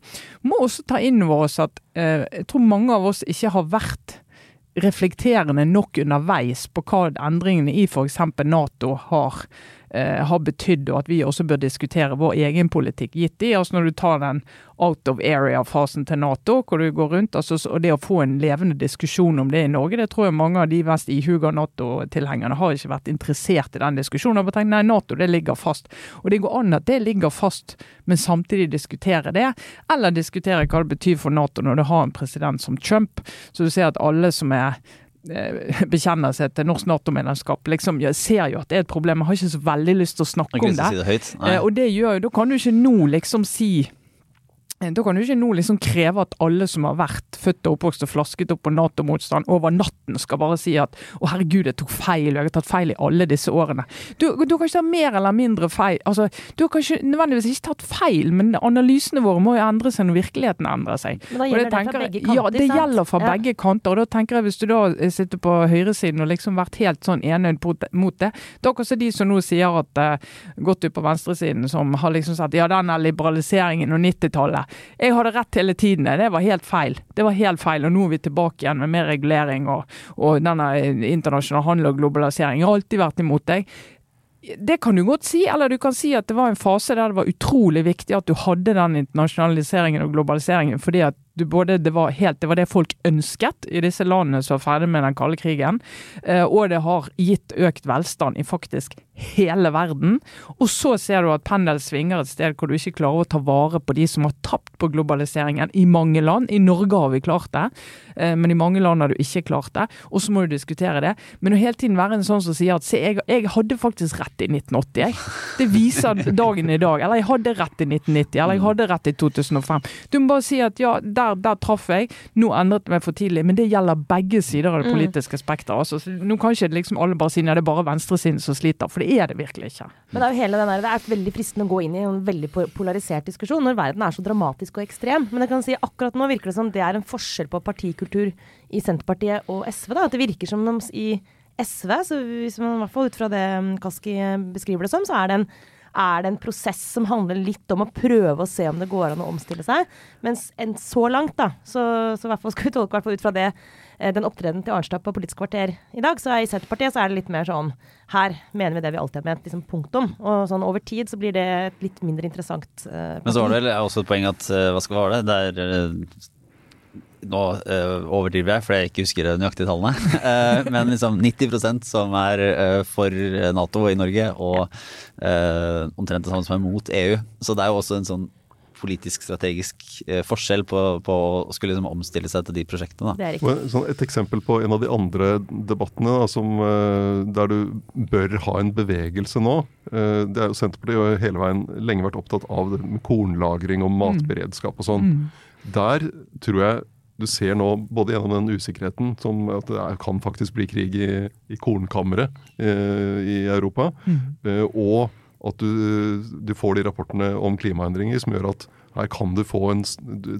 må også ta inn over oss at eh, jeg tror mange av oss ikke har vært reflekterende nok underveis på hva endringene i f.eks. Nato har eh, har betydd, og at vi også bør diskutere vår egen politikk gitt i. Altså når du tar den out of area-fasen til Nato, hvor du går rundt, altså, og det å få en levende diskusjon om det i Norge, det tror jeg mange av de mest ihuga Nato-tilhengerne har ikke vært interessert i den diskusjonen. Og tenkt nei, Nato det ligger fast. Og det går an at det ligger fast, men samtidig diskutere det. Eller diskutere hva det betyr for Nato når du har en president som Trump. Så du ser at alle som er Eh, bekjenner seg til norsk Nato-medlemskap, liksom, jeg ser jo at det er et problem. Jeg har ikke så veldig lyst til å snakke om det. Si det høyt. Eh, og det gjør jo, da kan du ikke nå liksom si Eh, da kan du ikke nå liksom kreve at alle som har vært født og oppvokst og flasket opp på Nato-motstand over natten, skal bare si at 'å herregud, jeg tok feil, jeg har tatt feil i alle disse årene'. Du, du kan ikke ta mer eller mindre feil. Altså, du har kanskje nødvendigvis ikke tatt feil, men analysene våre må jo endre seg når virkeligheten endrer seg. Men da gjelder det, tenker, det fra begge kanter? Ja, det gjelder fra ja. begge kanter. Og da tenker jeg hvis du da sitter på høyresiden og liksom vært helt sånn enøyd mot det, da er også de som nå sier at uh, gått ut på venstresiden, som har liksom sagt ja, den liberaliseringen og 90-tallet jeg hadde rett hele tiden. Det var helt feil. Det var helt feil, og nå er vi tilbake igjen med mer regulering og, og denne internasjonal handel og globalisering. Jeg har alltid vært imot deg. Det kan du godt si, eller du kan si at det var en fase der det var utrolig viktig at du hadde den internasjonaliseringen og globaliseringen, fordi at både, det, var helt, det var det folk ønsket i disse landene som var ferdig med den kalde krigen, eh, og det har gitt økt velstand i faktisk hele verden. Og så ser du at pendelen svinger et sted hvor du ikke klarer å ta vare på de som har tapt på globaliseringen i mange land. I Norge har vi klart det, eh, men i mange land har du ikke klart det. Og så må du diskutere det. Men å hele tiden være en sånn som sier at se, jeg, jeg hadde faktisk rett i 1980, jeg. Det viser dagen i dag. Eller jeg hadde rett i 1990, eller jeg hadde rett i 2005. Du må bare si at ja, der der, der traff jeg. Nå endret det meg for tidlig. Men det gjelder begge sider av det mm. politiske spekteret. Altså, nå kan ikke liksom alle bare si at det er bare venstresiden som sliter, for det er det virkelig ikke. Men det er jo hele den der, det er veldig fristende å gå inn i en veldig polarisert diskusjon når verden er så dramatisk og ekstrem. Men jeg kan si akkurat nå virker det som det er en forskjell på partikultur i Senterpartiet og SV. da, at Det virker som i SV, så hvis man i hvert fall ut fra det Kaski beskriver det som, så er det en er det en prosess som handler litt om å prøve å se om det går an å omstille seg. Mens en så langt, da, så, så hvert fall skal vi tolke ut fra det, eh, den opptredenen til Arnstad på Politisk kvarter i dag, så i Senterpartiet så er det litt mer sånn Her mener vi det vi alltid har ment, liksom punktum. Og sånn over tid så blir det et litt mindre interessant uh, Men så var det vel også et poeng at uh, Hva skal være det? Det er nå eh, overdriver jeg, for jeg ikke husker de nøyaktige tallene. Eh, men liksom 90% som er eh, for Nato i Norge, og eh, omtrent det samme som er mot EU. Så det er jo også en sånn politisk strategisk forskjell på, på å skulle liksom omstille seg til de prosjektene. Da. Det er sånn et eksempel på en av de andre debattene da, som, der du bør ha en bevegelse nå. eh, Det er jo Senterpartiet har hele veien lenge vært opptatt av kornlagring og matberedskap og sånn. Der tror jeg du ser nå, både gjennom den usikkerheten som at det er, kan faktisk bli krig i, i kornkammeret eh, i Europa, eh, og at du, du får de rapportene om klimaendringer som gjør at her kan du få en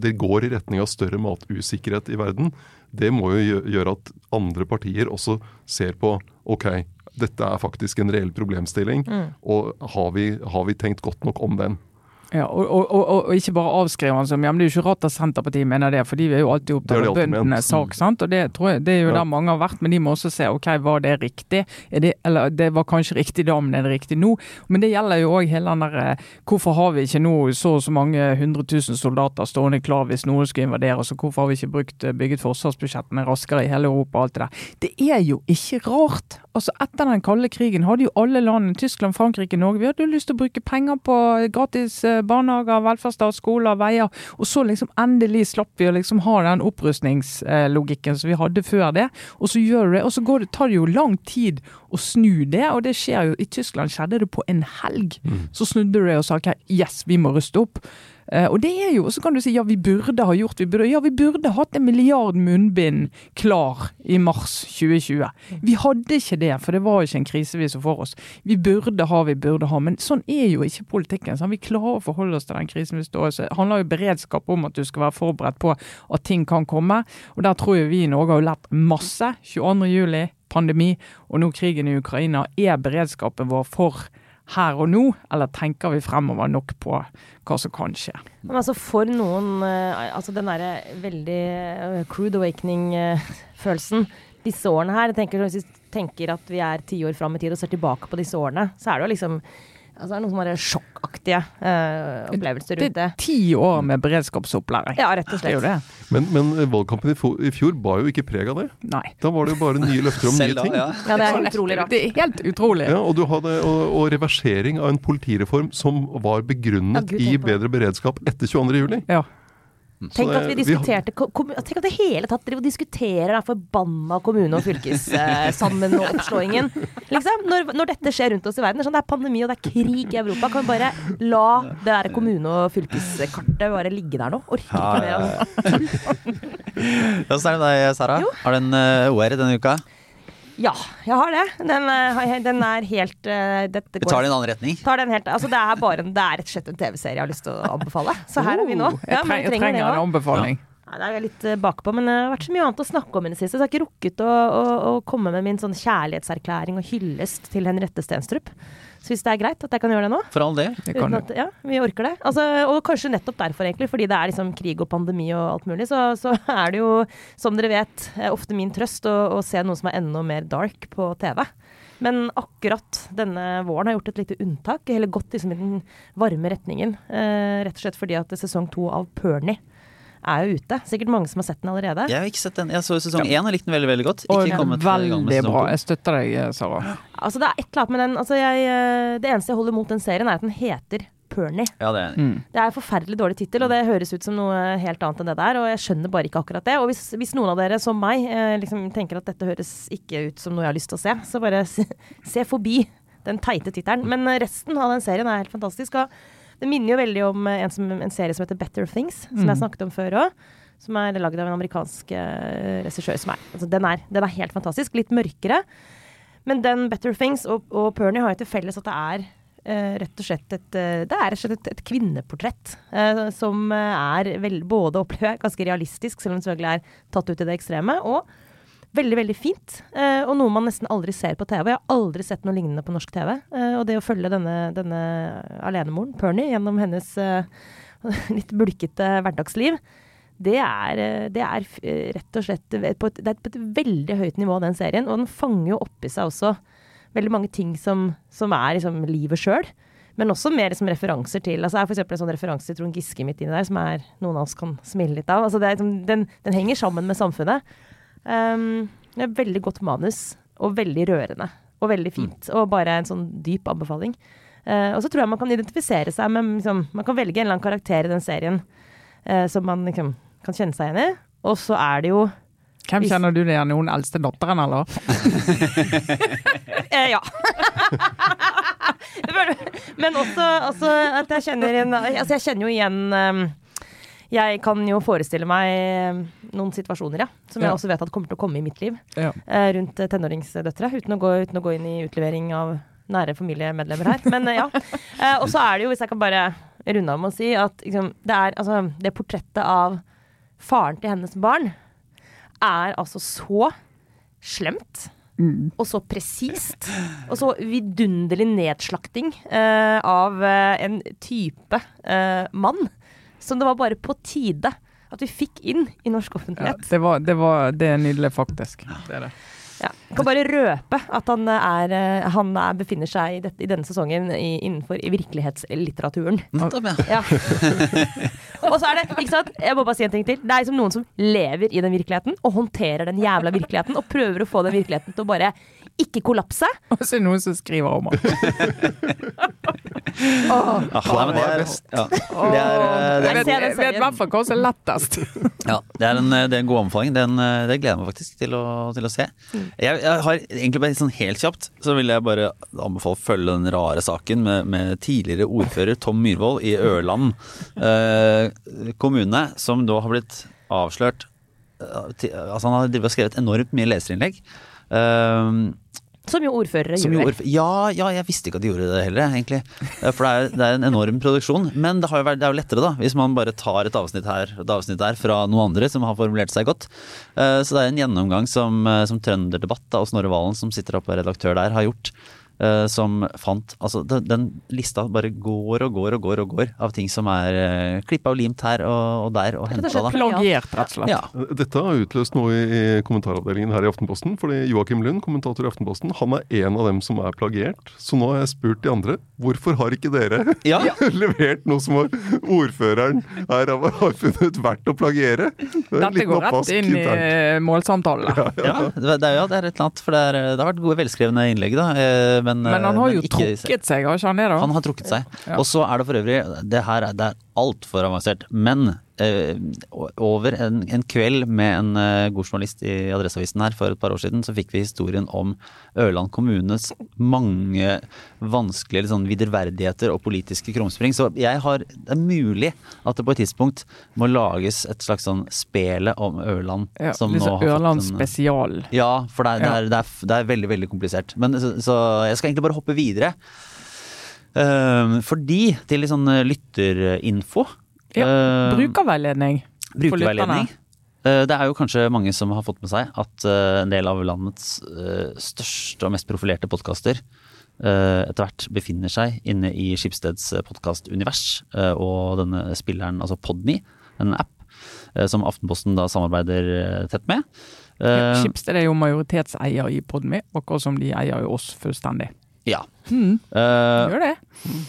Det går i retning av større matusikkerhet i verden. Det må jo gjøre at andre partier også ser på ok, dette er faktisk en reell problemstilling, og har vi, har vi tenkt godt nok om den? Ja, og, og, og, og ikke bare avskrive han som ja, men Det er jo ikke rart at Senterpartiet mener det, for de er jo alltid opptatt av bøndenes sak. sant? Og Det tror jeg, det er jo Ja. der mange har vært, men de må også se ok, var det riktig? Det, eller det var kanskje riktig da, men er det riktig nå? Men det gjelder jo òg hele den der eh, Hvorfor har vi ikke nå så og så mange hundre tusen soldater stående klar hvis noen skulle invadere oss, og hvorfor har vi ikke brukt, eh, bygget forsvarsbudsjettene raskere i hele Europa og alt det der? Det er jo ikke rart. Altså Etter den kalde krigen hadde jo alle landene, Tyskland, Frankrike, Norge, vi hadde jo lyst til å bruke penger på gratis eh, barnehager, velferdsstat, skoler, veier. Og så liksom endelig slapp vi å liksom ha den opprustningslogikken som vi hadde før det. Og så gjør du det, og så går det, tar det jo lang tid å snu det. Og det skjer jo I Tyskland skjedde det på en helg. Så snudde du det og sa ok, yes, vi må ruste opp. Eh, og det er jo, Så kan du si ja, vi burde ha gjort vi burde, Ja, vi burde hatt en milliard munnbind klar i mars 2020. Vi hadde ikke det, for det var ikke en krise vi så for oss. Vi burde ha, vi burde ha. Men sånn er jo ikke politikken. Sånn. Vi klarer å forholde oss til den krisen vi står i. Det handler jo beredskap om at du skal være forberedt på at ting kan komme. Og der tror jeg vi i Norge har lært masse. 22. juli, pandemi, og nå krigen i Ukraina. Er beredskapen vår for her og nå, eller tenker vi fremover nok på hva som kan skje? Men altså for noen eh, Altså den derre veldig eh, crude awakening-følelsen disse årene her jeg tenker, Hvis vi tenker at vi er ti år fram i tid og ser tilbake på disse årene, så er det jo liksom Altså det er noen sånne sjokkaktige uh, opplevelser rundt det. er ti år med beredskapsopplæring. Ja, rett og Det jo slett. det. Men, men eh, valgkampen i, fo- i fjor bar jo ikke preg av det. Nei. Da var det jo bare nye løfter om nye da, ting. ja. Ja, det er utrolig rart. Det er helt utrolig. Ja, og, du hadde, og, og reversering av en politireform som var Ja, begrunnet Gud, i det. bedre beredskap etter 22. juli. Ja. Tenk Så at vi diskuterte Tenk at det hele tatt og diskuterer den forbanna kommune- og fylkessammenslåingen. liksom. Når, når dette skjer rundt oss i verden, det er, sånn, det er pandemi og det er krig i Europa, kan vi bare la det der kommune- og fylkeskartet bare ligge der nå? Orker ikke mer av det. Hvordan er det deg, Sara? Har du en uh, OR denne uka? Ja, jeg har det. Den, eh, den er helt eh, dette Du tar det i en annen retning. tar den helt, altså det er bare det er rett og slett en TV-serie jeg har lyst til å anbefale. Så her er vi nå. Ja, jeg, trenger, jeg trenger en anbefaling. Nei, det er jeg litt eh, bakpå, men det har vært så mye annet å snakke om i det siste. Så jeg har ikke rukket å, å, å komme med min sånn kjærlighetserklæring og hyllest til Henriette Stenstrup. Så hvis det er greit at jeg kan gjøre det nå? For all del. At, ja, vi orker det. Altså, og kanskje nettopp derfor, egentlig, fordi det er liksom krig og pandemi og alt mulig, så, så er det jo, som dere vet, ofte min trøst å, å se noe som er enda mer dark på TV. Men akkurat denne våren har gjort et lite unntak, eller gått liksom i den varme retningen. Eh, rett og slett fordi at sesong to av Pernie er jo ute. Sikkert mange som har sett den allerede. Jeg har ikke sett den. Jeg så sesong én og likte den veldig veldig godt. Og Ikke kommet i gang med veldig sesong bra. Jeg støtter deg, Sara. Altså, det er et eller annet med den altså, jeg, eh, Det eneste jeg holder mot den serien, er at den heter Perny. Ja, det er. Mm. Det er en forferdelig dårlig tittel, og det høres ut som noe helt annet enn det der. Og jeg skjønner bare ikke akkurat det. Og hvis, hvis noen av dere, som meg, eh, liksom tenker at dette høres ikke ut som noe jeg har lyst til å se, så bare se, se forbi den teite tittelen. Men eh, resten av den serien er helt fantastisk. Og det minner jo veldig om eh, en, som, en serie som heter Better Things, som Mm. jeg snakket om før òg. Som er lagd av en amerikansk uh, regissør. som er- Altså, den, er, den er helt fantastisk. Litt mørkere. Men den Better Things og, og Pernie har jo til felles at det er uh, rett og slett et, uh, det er rett og slett et, et kvinneportrett. som er vel, både opplever ganske realistisk, selv om det selvfølgelig er tatt ut i det ekstreme. Og veldig, veldig fint. eh, og noe man nesten aldri ser på TV. Jeg har aldri sett noe lignende på norsk TV. eh, og det å følge denne, denne alenemoren, Pernie, gjennom hennes eh, litt bulkete hverdagsliv. Det er, det er rett og slett på et, på et veldig høyt nivå, den serien. Og den fanger jo oppi seg også veldig mange ting som, som er liksom livet sjøl. Men også mer som referanser til altså er for en sånn referanse til Trond Giske midt inni der, som er noen av oss kan smile litt av. Altså liksom- den, den henger sammen med samfunnet. Um, det er veldig godt manus, og veldig rørende. Og veldig fint. Og bare en sånn dyp anbefaling. Uh, og så tror jeg man kan identifisere seg med liksom, Man kan velge en eller annen karakter i den serien uh, som man liksom, kan kjenne seg igjen i. Og så er det jo Hvem Hvis- kjenner du det igjen? noen eldste datteren, eller? Eh, ja. Men også, altså, at jeg kjenner igjen Altså, jeg kjenner jo igjen um, Jeg kan jo forestille meg um, noen situasjoner, ja. Som jeg også vet at kommer til å komme i mitt liv. Eh, rundt eh, tenåringsdøtre. Uten å, gå, uten å gå inn i utlevering av nære familiemedlemmer her. Men eh, ja. Eh, og så er det jo, hvis jeg kan bare runde av med å si, at liksom, det er altså Det portrettet av faren til hennes barn er altså så slemt. Mm. Og så presist. Og så vidunderlig nedslakting eh, av en type eh, mann som det var bare på tide at vi fikk inn i norsk Ja, offentlighet. det, var, det, var, det er nydelig, faktisk. Det er det. Ja. Kan bare røpe at han, er, eh, han er, befinner seg i, dette, i denne sesongen i, innenfor i virkelighetslitteraturen. Ja. Ja. og så er det, ikke sant, jeg må bare si en ting til. Det er liksom noen som lever i den virkeligheten og håndterer den jævla virkeligheten og prøver å få den virkeligheten til å bare ikke kollapse. Og så er det noen som skriver om det. Ah, nei, det er, ja. det er, eh, det er, vet, jeg vet i hvert fall hva som er lettest. ja, det er, en, det er en god anbefaling. Den, eh, det gleder jeg meg faktisk til å, til å se. Jeg, jeg har egentlig bare sånn helt kjapt Så vil jeg bare anbefale å følge den rare saken med, med tidligere ordfører Tom Myhrvold i Ørland eh, kommune, som da har blitt avslørt eh, Altså Han har skrevet enormt mye leserinnlegg. Eh, Som jo ordførere som gjør. Ordfører. ja, ja, jeg visste ikke at de gjorde det heller, egentlig. Eh, For det er, det er en enorm produksjon. Men det, har jo vært, det er jo lettere, da, hvis man bare tar et avsnitt her et avsnitt der fra noen andre som har formulert seg godt. Eh, Så det er en gjennomgang som, eh, som Trønderdebatt og Snorre Valen, som sitter oppe redaktør der, har gjort. Eh, Som fant Altså, den, den lista bare går og går og går og går av ting som er uh, klippa og limt her og, og der og henta. Plagiert, rett og slett. Ja. Dette har utløst noe i i kommentaravdelingen her i Aftenposten. fordi Joakim Lund, kommentator i Aftenposten, han er en av dem som er plagiert. Så nå har jeg spurt de andre hvorfor har ikke dere Ja. levert noe som ordføreren her har har funnet verdt å plagiere? Det Dette går rett inn i målsamtalen. Ja. Ja, det er, ja, det er et eller annet. For det, er, det har vært gode, velskrevne innlegg, da. Eh, Men, Men han har men jo trukket seg, har ikke han det? da? Han har trukket seg. Ja. Og så er det for øvrig Det her er, det er altfor avansert. Men eh, over en, en kveld med en eh, god journalist i Adresseavisen her for et par år siden, så fikk vi historien om Ørland kommunes mange vanskelige sånn viderverdigheter og politiske krumspring. Så jeg har Det er mulig at det på et tidspunkt må lages et slags sånn spele om Ørland. Ja, som liksom nå har Ørland fått en- spesial. ja, for det er, det, er, det, er, det er veldig, veldig komplisert. Men, så, så jeg skal egentlig bare hoppe videre. Ehm, fordi, til litt sånn eh, lytterinfo Ja, ehm, Brukerveiledning. for Brukerveiledning. lytterne. Eh, Det er jo kanskje mange som har fått med seg at eh, en del av landets eh, største og mest profilerte podkaster etter hvert befinner seg inne i Skipsteds podkastunivers. Og denne spilleren, altså Podme, en app eh, som Aftenposten da samarbeider eh, tett med. Ja, Skipsted er jo majoritetseier i Podme, akkurat som de eier jo oss fullstendig. Ja. Mm, Uh, gjør det.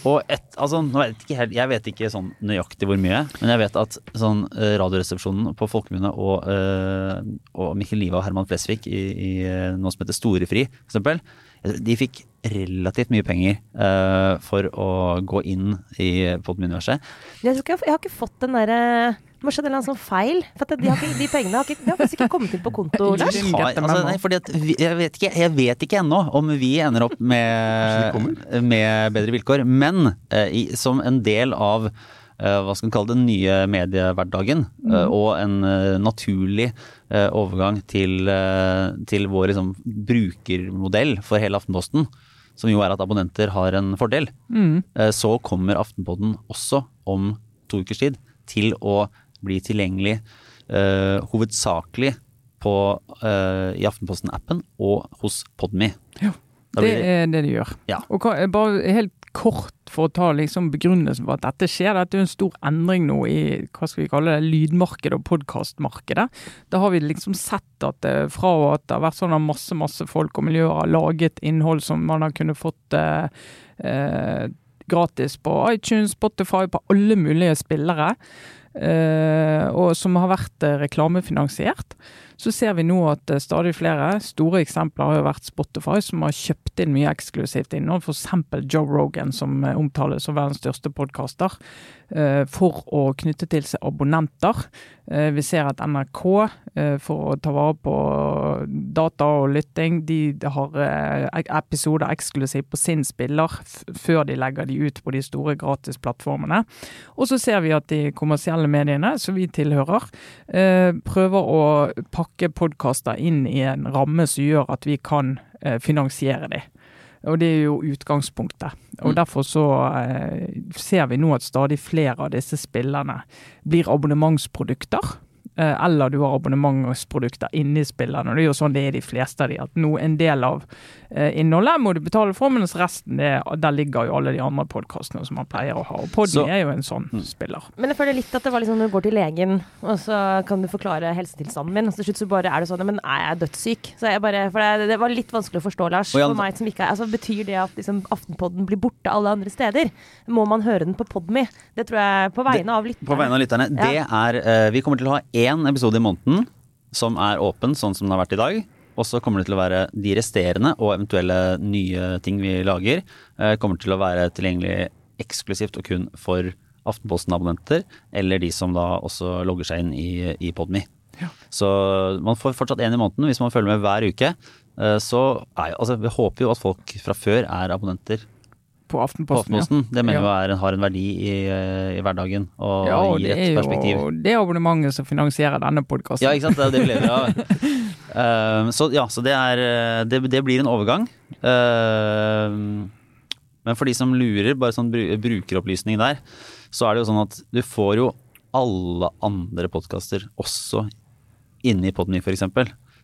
Og et, altså, vet jeg, helt, jeg vet ikke sånn nøyaktig hvor mye, men jeg vet at sånn eh, Radioresepsjonen på Folkemunne og, øh, og Mikkel Liva og Herman Flesvig i, i eh, noe som heter Storefri, for eksempel, de fikk relativt mye penger øh, for å gå inn i podmuniverset. Jeg, jeg, jeg har ikke fått den derre Det må ha skjedd en eller annen sånn feil. For at de, har ikke, de pengene har, ikke, de har faktisk ikke kommet inn på konto. Lars. Har, altså, nei, fordi at vi, jeg, vet ikke, jeg vet ikke ennå om vi ender opp med, med bedre vilkår. Men eh, i, som en del av eh, hva skal man kalle det, den nye mediehverdagen, eh, og en eh, naturlig eh, overgang til, eh, til vår liksom, brukermodell for hele Aftenposten, som jo er at abonnenter har en fordel, Mm. eh, så kommer Aftenposten også om to ukers tid til å bli tilgjengelig eh, hovedsakelig på, eh, i Aftenposten-appen og hos Podme. Ja, Det blir- er det de gjør. Ja. Og hva, bare helt kort for å ta liksom begrunnelsen for at dette skjer. Dette er jo en stor endring nå i hva skal vi kalle det, lydmarkedet og podkastmarkedet. Da har vi liksom sett at eh, fra at det har vært sånn at masse masse folk og miljøer har laget innhold som man har kunnet fått eh, eh, gratis på iTunes, Spotify, på alle mulige spillere. Eh, og som har vært eh, reklamefinansiert. Så ser vi nå at eh, stadig flere store eksempler har jo vært Spotify, som har kjøpt inn mye eksklusivt innhold. F.eks. Joe Rogan, som eh, omtales som verdens største podkaster, eh, for å knytte til seg abonnenter. Vi ser at NRK, for å ta vare på data og lytting, de har episoder eksklusivt på sin spiller før de legger de ut på de store gratisplattformene. Og så ser vi at de kommersielle mediene, som vi tilhører, prøver å pakke pakke podkaster inn i en ramme som gjør at vi kan eh, finansiere dem. Og det er jo utgangspunktet. Og mm. derfor så eh, ser vi nå at stadig flere av disse spillerne blir abonnementsprodukter. Eh, eller du har abonnementsprodukter inni spillene. og Det er jo sånn det er de fleste av de, at nå En del av eh, innholdet må du betale for, mens resten det, der ligger jo alle de andre podkastene som man pleier å ha. Og Podny er jo en sånn mm. spiller. Men jeg føler litt at det var liksom når du går til legen, og så kan du forklare helsetilstanden min, og til slutt så bare er det sånn Men er jeg dødssyk? Så jeg bare, for det, det var litt vanskelig å forstå, Lars. For meg som ikke er, altså Betyr det at liksom, Aftenpodden blir borte alle andre steder? Må man høre den på Podme? Det tror jeg på vegne av lytterne. På vegne av lytterne. Ja. Det er uh, Vi kommer til å ha én én episode i måneden som er åpen, sånn som den har vært i dag. Og så kommer det til å være de resterende og eventuelle nye ting vi lager, eh, kommer til å være tilgjengelig eksklusivt og kun for Aftenposten-abonnenter, eller de som da også logger seg inn i, i Podme. Ja. Så man får fortsatt én i måneden hvis man følger med hver uke. Eh, så er, altså, vi håper jo at folk fra før er abonnenter på Aftenposten. Aftenposten. Det mener ja. jeg har en verdi i, eh, i hverdagen og, ja, og gir et perspektiv. Jo, det er abonnementet som finansierer denne podkasten. Ja, ikke sant. Det er det vi lever av. uh, så ja, så det er eh, Det, det blir en overgang. Uh, men for de som lurer, bare sånn brukeropplysning der, så er det jo sånn at du får jo alle andre podkaster også inne i Podmy, f.eks.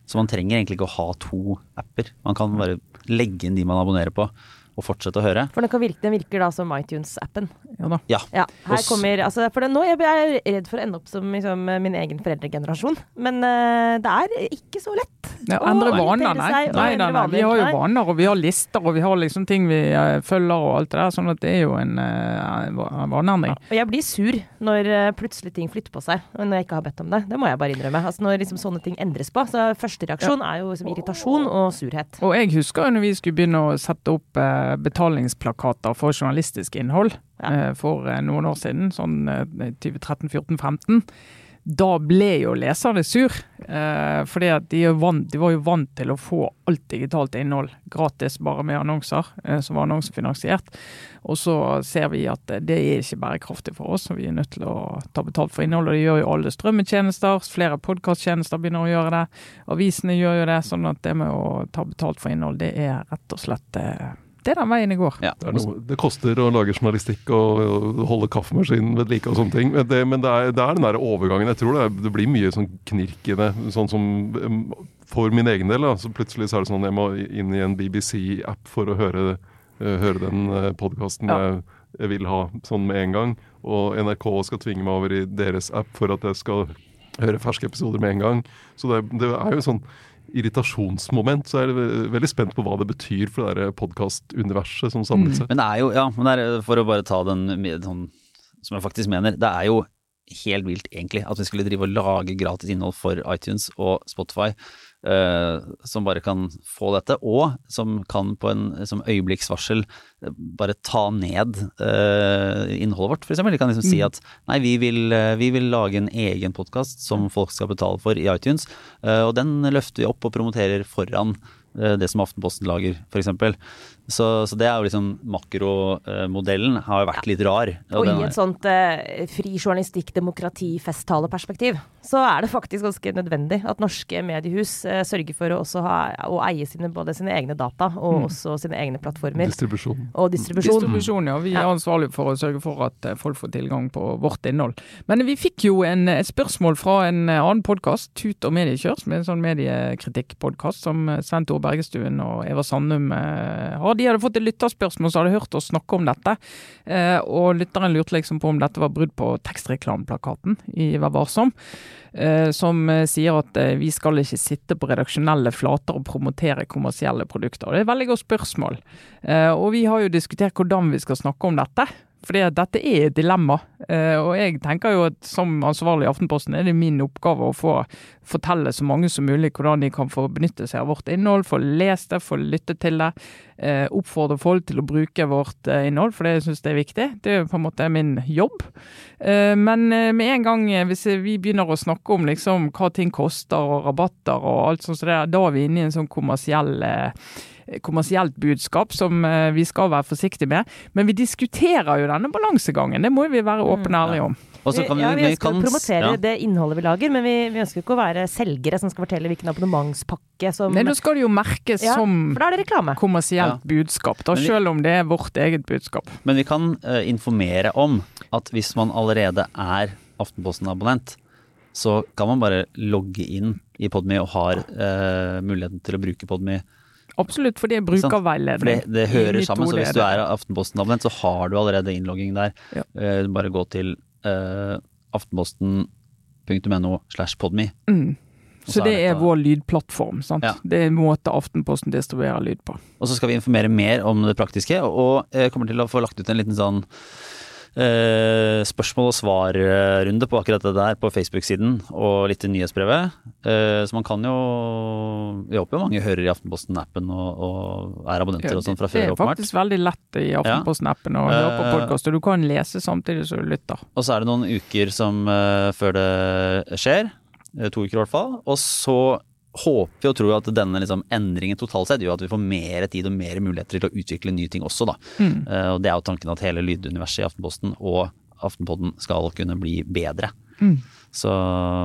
Så man trenger egentlig ikke å ha to apper. Man kan bare legge inn de man abonnerer på og fortsette å høre. For den, kan virke, den virker da som iTunes-appen. Ja da. Ja. ja her kommer, altså, for det, nå jeg er jeg redd for å ende opp som liksom, min egen foreldregenerasjon. Men uh, det er ikke så lett. Ja, endre vaner, nei. Nei, nei, nei. Vi har jo vaner, og vi har lister, og vi har liksom ting vi uh, følger og alt det der. Sånn at det er jo en uh, vaneendring. Ja, og jeg blir sur når uh, plutselig ting flytter på seg, og når jeg ikke har bedt om det. Det må jeg bare innrømme. Altså Når liksom sånne ting endres på. Så første reaksjon ja. er jo liksom, irritasjon og surhet. Og jeg husker jo når vi skulle begynne å sette opp betalingsplakater for journalistisk innhold ja. for noen år siden, sånn 2013-14-15 da ble jo leserne sur. Eh, fordi de, vant, de, var jo vant til å få alt digitalt innhold gratis, bare med annonser, eh, som var annonsefinansiert. Og så ser vi at det er ikke bærekraftig for oss, og vi er nødt til å ta betalt for innhold. Og det gjør jo alle strømmetjenester, flere podkasttjenester begynner å gjøre det. Avisene gjør jo det. Sånn at det med å ta betalt for innhold, det er rett og slett eh, det er den veien det går. Ja. Det, noe, det, koster å lage journalistikk og, og holde kaffemaskinen ved like og sånne ting. Men det, men det, er, det er, den der overgangen. Jeg tror det, det blir mye sånn knirk i det. Sånn som for min egen del. Da, så plutselig så er det sånn jeg må inn i en BBC-app for å høre, uh, høre den eh, podkasten ja. jeg, jeg, vil ha sånn med en gang. Og NRK skal tvinge meg over i deres app for at jeg skal høre ferske episoder med en gang. Så det, det er jo sånn irritasjonsmoment, så er jeg veldig spent på hva det betyr for det podkastuniverset som samlet mm. seg. Men det er jo, ja, men er, for å bare ta den sånn, som jeg faktisk mener, det er jo helt vilt egentlig at vi skulle drive og lage gratis innhold for iTunes og Spotify som bare kan få dette, og som kan på en som øyeblikksvarsel eh, bare ta ned uh, innholdet vårt, f.eks. De kan liksom mm. si at nei, vi vil, vi vil lage en egen podkast som folk skal betale for i iTunes, og den løfter vi opp og promoterer foran det som Aftenposten lager, f.eks. Så, så, det er jo liksom makromodellen har jo vært litt rar. Og, og i et sånt eh, fri journalistikk, demokrati, festtaleperspektiv, så er det faktisk ganske nødvendig at norske mediehus eh, sørger for å også ha, å eie sine, både sine egne data og mm. også sine egne plattformer. Distribusjon. Og distribusjon. Distribusjon, ja. Vi er ansvarlige for å sørge for at eh, folk får tilgang på vårt innhold. Men vi fikk jo en, et spørsmål fra en eh, annen podkast, Tut og mediekjør, som er en sånn mediekritikkpodkast som Svein Tor Bergestuen og Eva Sandum eh, har. De hadde fått et lytterspørsmål så hadde hørt oss snakke om dette. Eh, og lytteren lurte liksom på om dette var brudd på tekstreklameplakaten i Vær varsom. Eh, som eh, sier at eh, vi skal ikke sitte på redaksjonelle flater og promotere kommersielle produkter. Det er et veldig godt spørsmål. Eh, og vi har jo diskutert hvordan vi skal snakke om dette. Fordi at dette er et dilemma. Eh, og jeg tenker jo at som ansvarlig i Aftenposten er det min oppgave å få fortelle så mange som mulig hvordan de kan få benytte seg av vårt innhold, få lest det, få lytte til det. Eh, oppfordre folk til å bruke vårt eh, innhold, for det syns jeg er viktig. Det er på en måte min jobb. Men med en gang hvis vi begynner å snakke om liksom hva ting koster og rabatter og alt sånt, så da er vi inne i en sånn kommersiell kommersielt budskap som eh, vi skal være forsiktige med. Men vi diskuterer jo denne balansegangen, det må vi være åpne og ærlige om. Kan vi, ja, vi vi ønsker kan, å promotere ja. det innholdet vi lager, men vi, vi ønsker ikke å være selgere som skal fortelle hvilken abonnementspakke som Nei, da skal det jo merkes ja, som For da er det reklame. kommersielt budskap, da, vi- selv om det er vårt eget budskap. Men vi kan uh, informere om at hvis man allerede er Aftenposten-abonnent, så kan man bare logge inn i Podmy og har uh, muligheten til å bruke Podme. Absolutt, for det bruker brukerveiledning. det, det hører sammen. Så hvis du er Aftenposten-abonnent, så har du allerede innlogging der. Ja. Uh, bare gå til uh, aftenposten.no slash podme. Mm. Så så det er dette- vår lydplattform. sant? Ja. Det er en måte Aftenposten distribuerer lyd på. Og så skal vi informere mer om det praktiske, og eh, kommer til å få lagt ut en liten sånn eh, spørsmål og svar-runde på akkurat det der på Facebook-siden, og litt i nyhetsbrevet. Eh, så man kan jo Vi håper jo mange hører i Aftenposten-appen og, og er abonnenter og sånn fra det er åpenbart. faktisk veldig lett i Aftenposten-appen å høre på Eh, podkast, og du kan lese samtidig som du lytter. Og så er det noen uker som før det skjer. To uker i hvert fall. Og så håper og tror at denne liksom, endringen totalt sett gjør at vi får mer tid og mer muligheter til å utvikle nye ting også, da. Mm. Eh, og det er jo tanken at hele lyduniverset i Aftenposten og Aftenpodden skal kunne bli bedre. Mm. Så,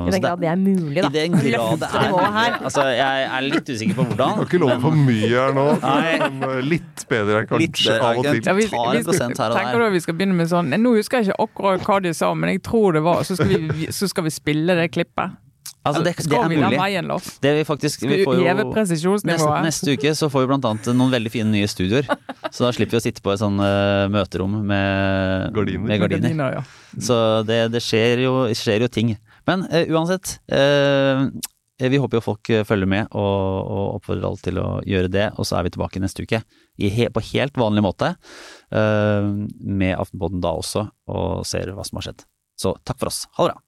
I den grad det er mulig, da. I den grad det er mulig. Altså, jeg er litt usikker på Du hvordan. kan ikke love for mye her nå. Men eh, litt bedre kanskje Litt bedre, av og til. Ja, vi, tar en vi skal, prosent her og tenker du at vi skal begynne med sånn Nå husker jeg ikke akkurat hva de sa, men jeg tror det var Så skal vi, så skal vi spille det klippet. Altså, det, det er mulig. veien, Det vi faktisk vi får jo, neste, neste uke så får vi blant annet noen veldig fine nye studioer. Så da slipper vi å sitte på et sånn uh, møterom med Gardiner. Med gardiner. Gardiner, ja. Så det, det skjer, jo, skjer jo ting. Men uh, uansett, Uh, vi håper jo folk følger med og, og oppfordrer alle til å gjøre det. Og så er vi tilbake neste uke i he, på helt vanlig måte med Aftenpodden da også, og ser hva som har skjedd. Så takk for oss. Ha det bra.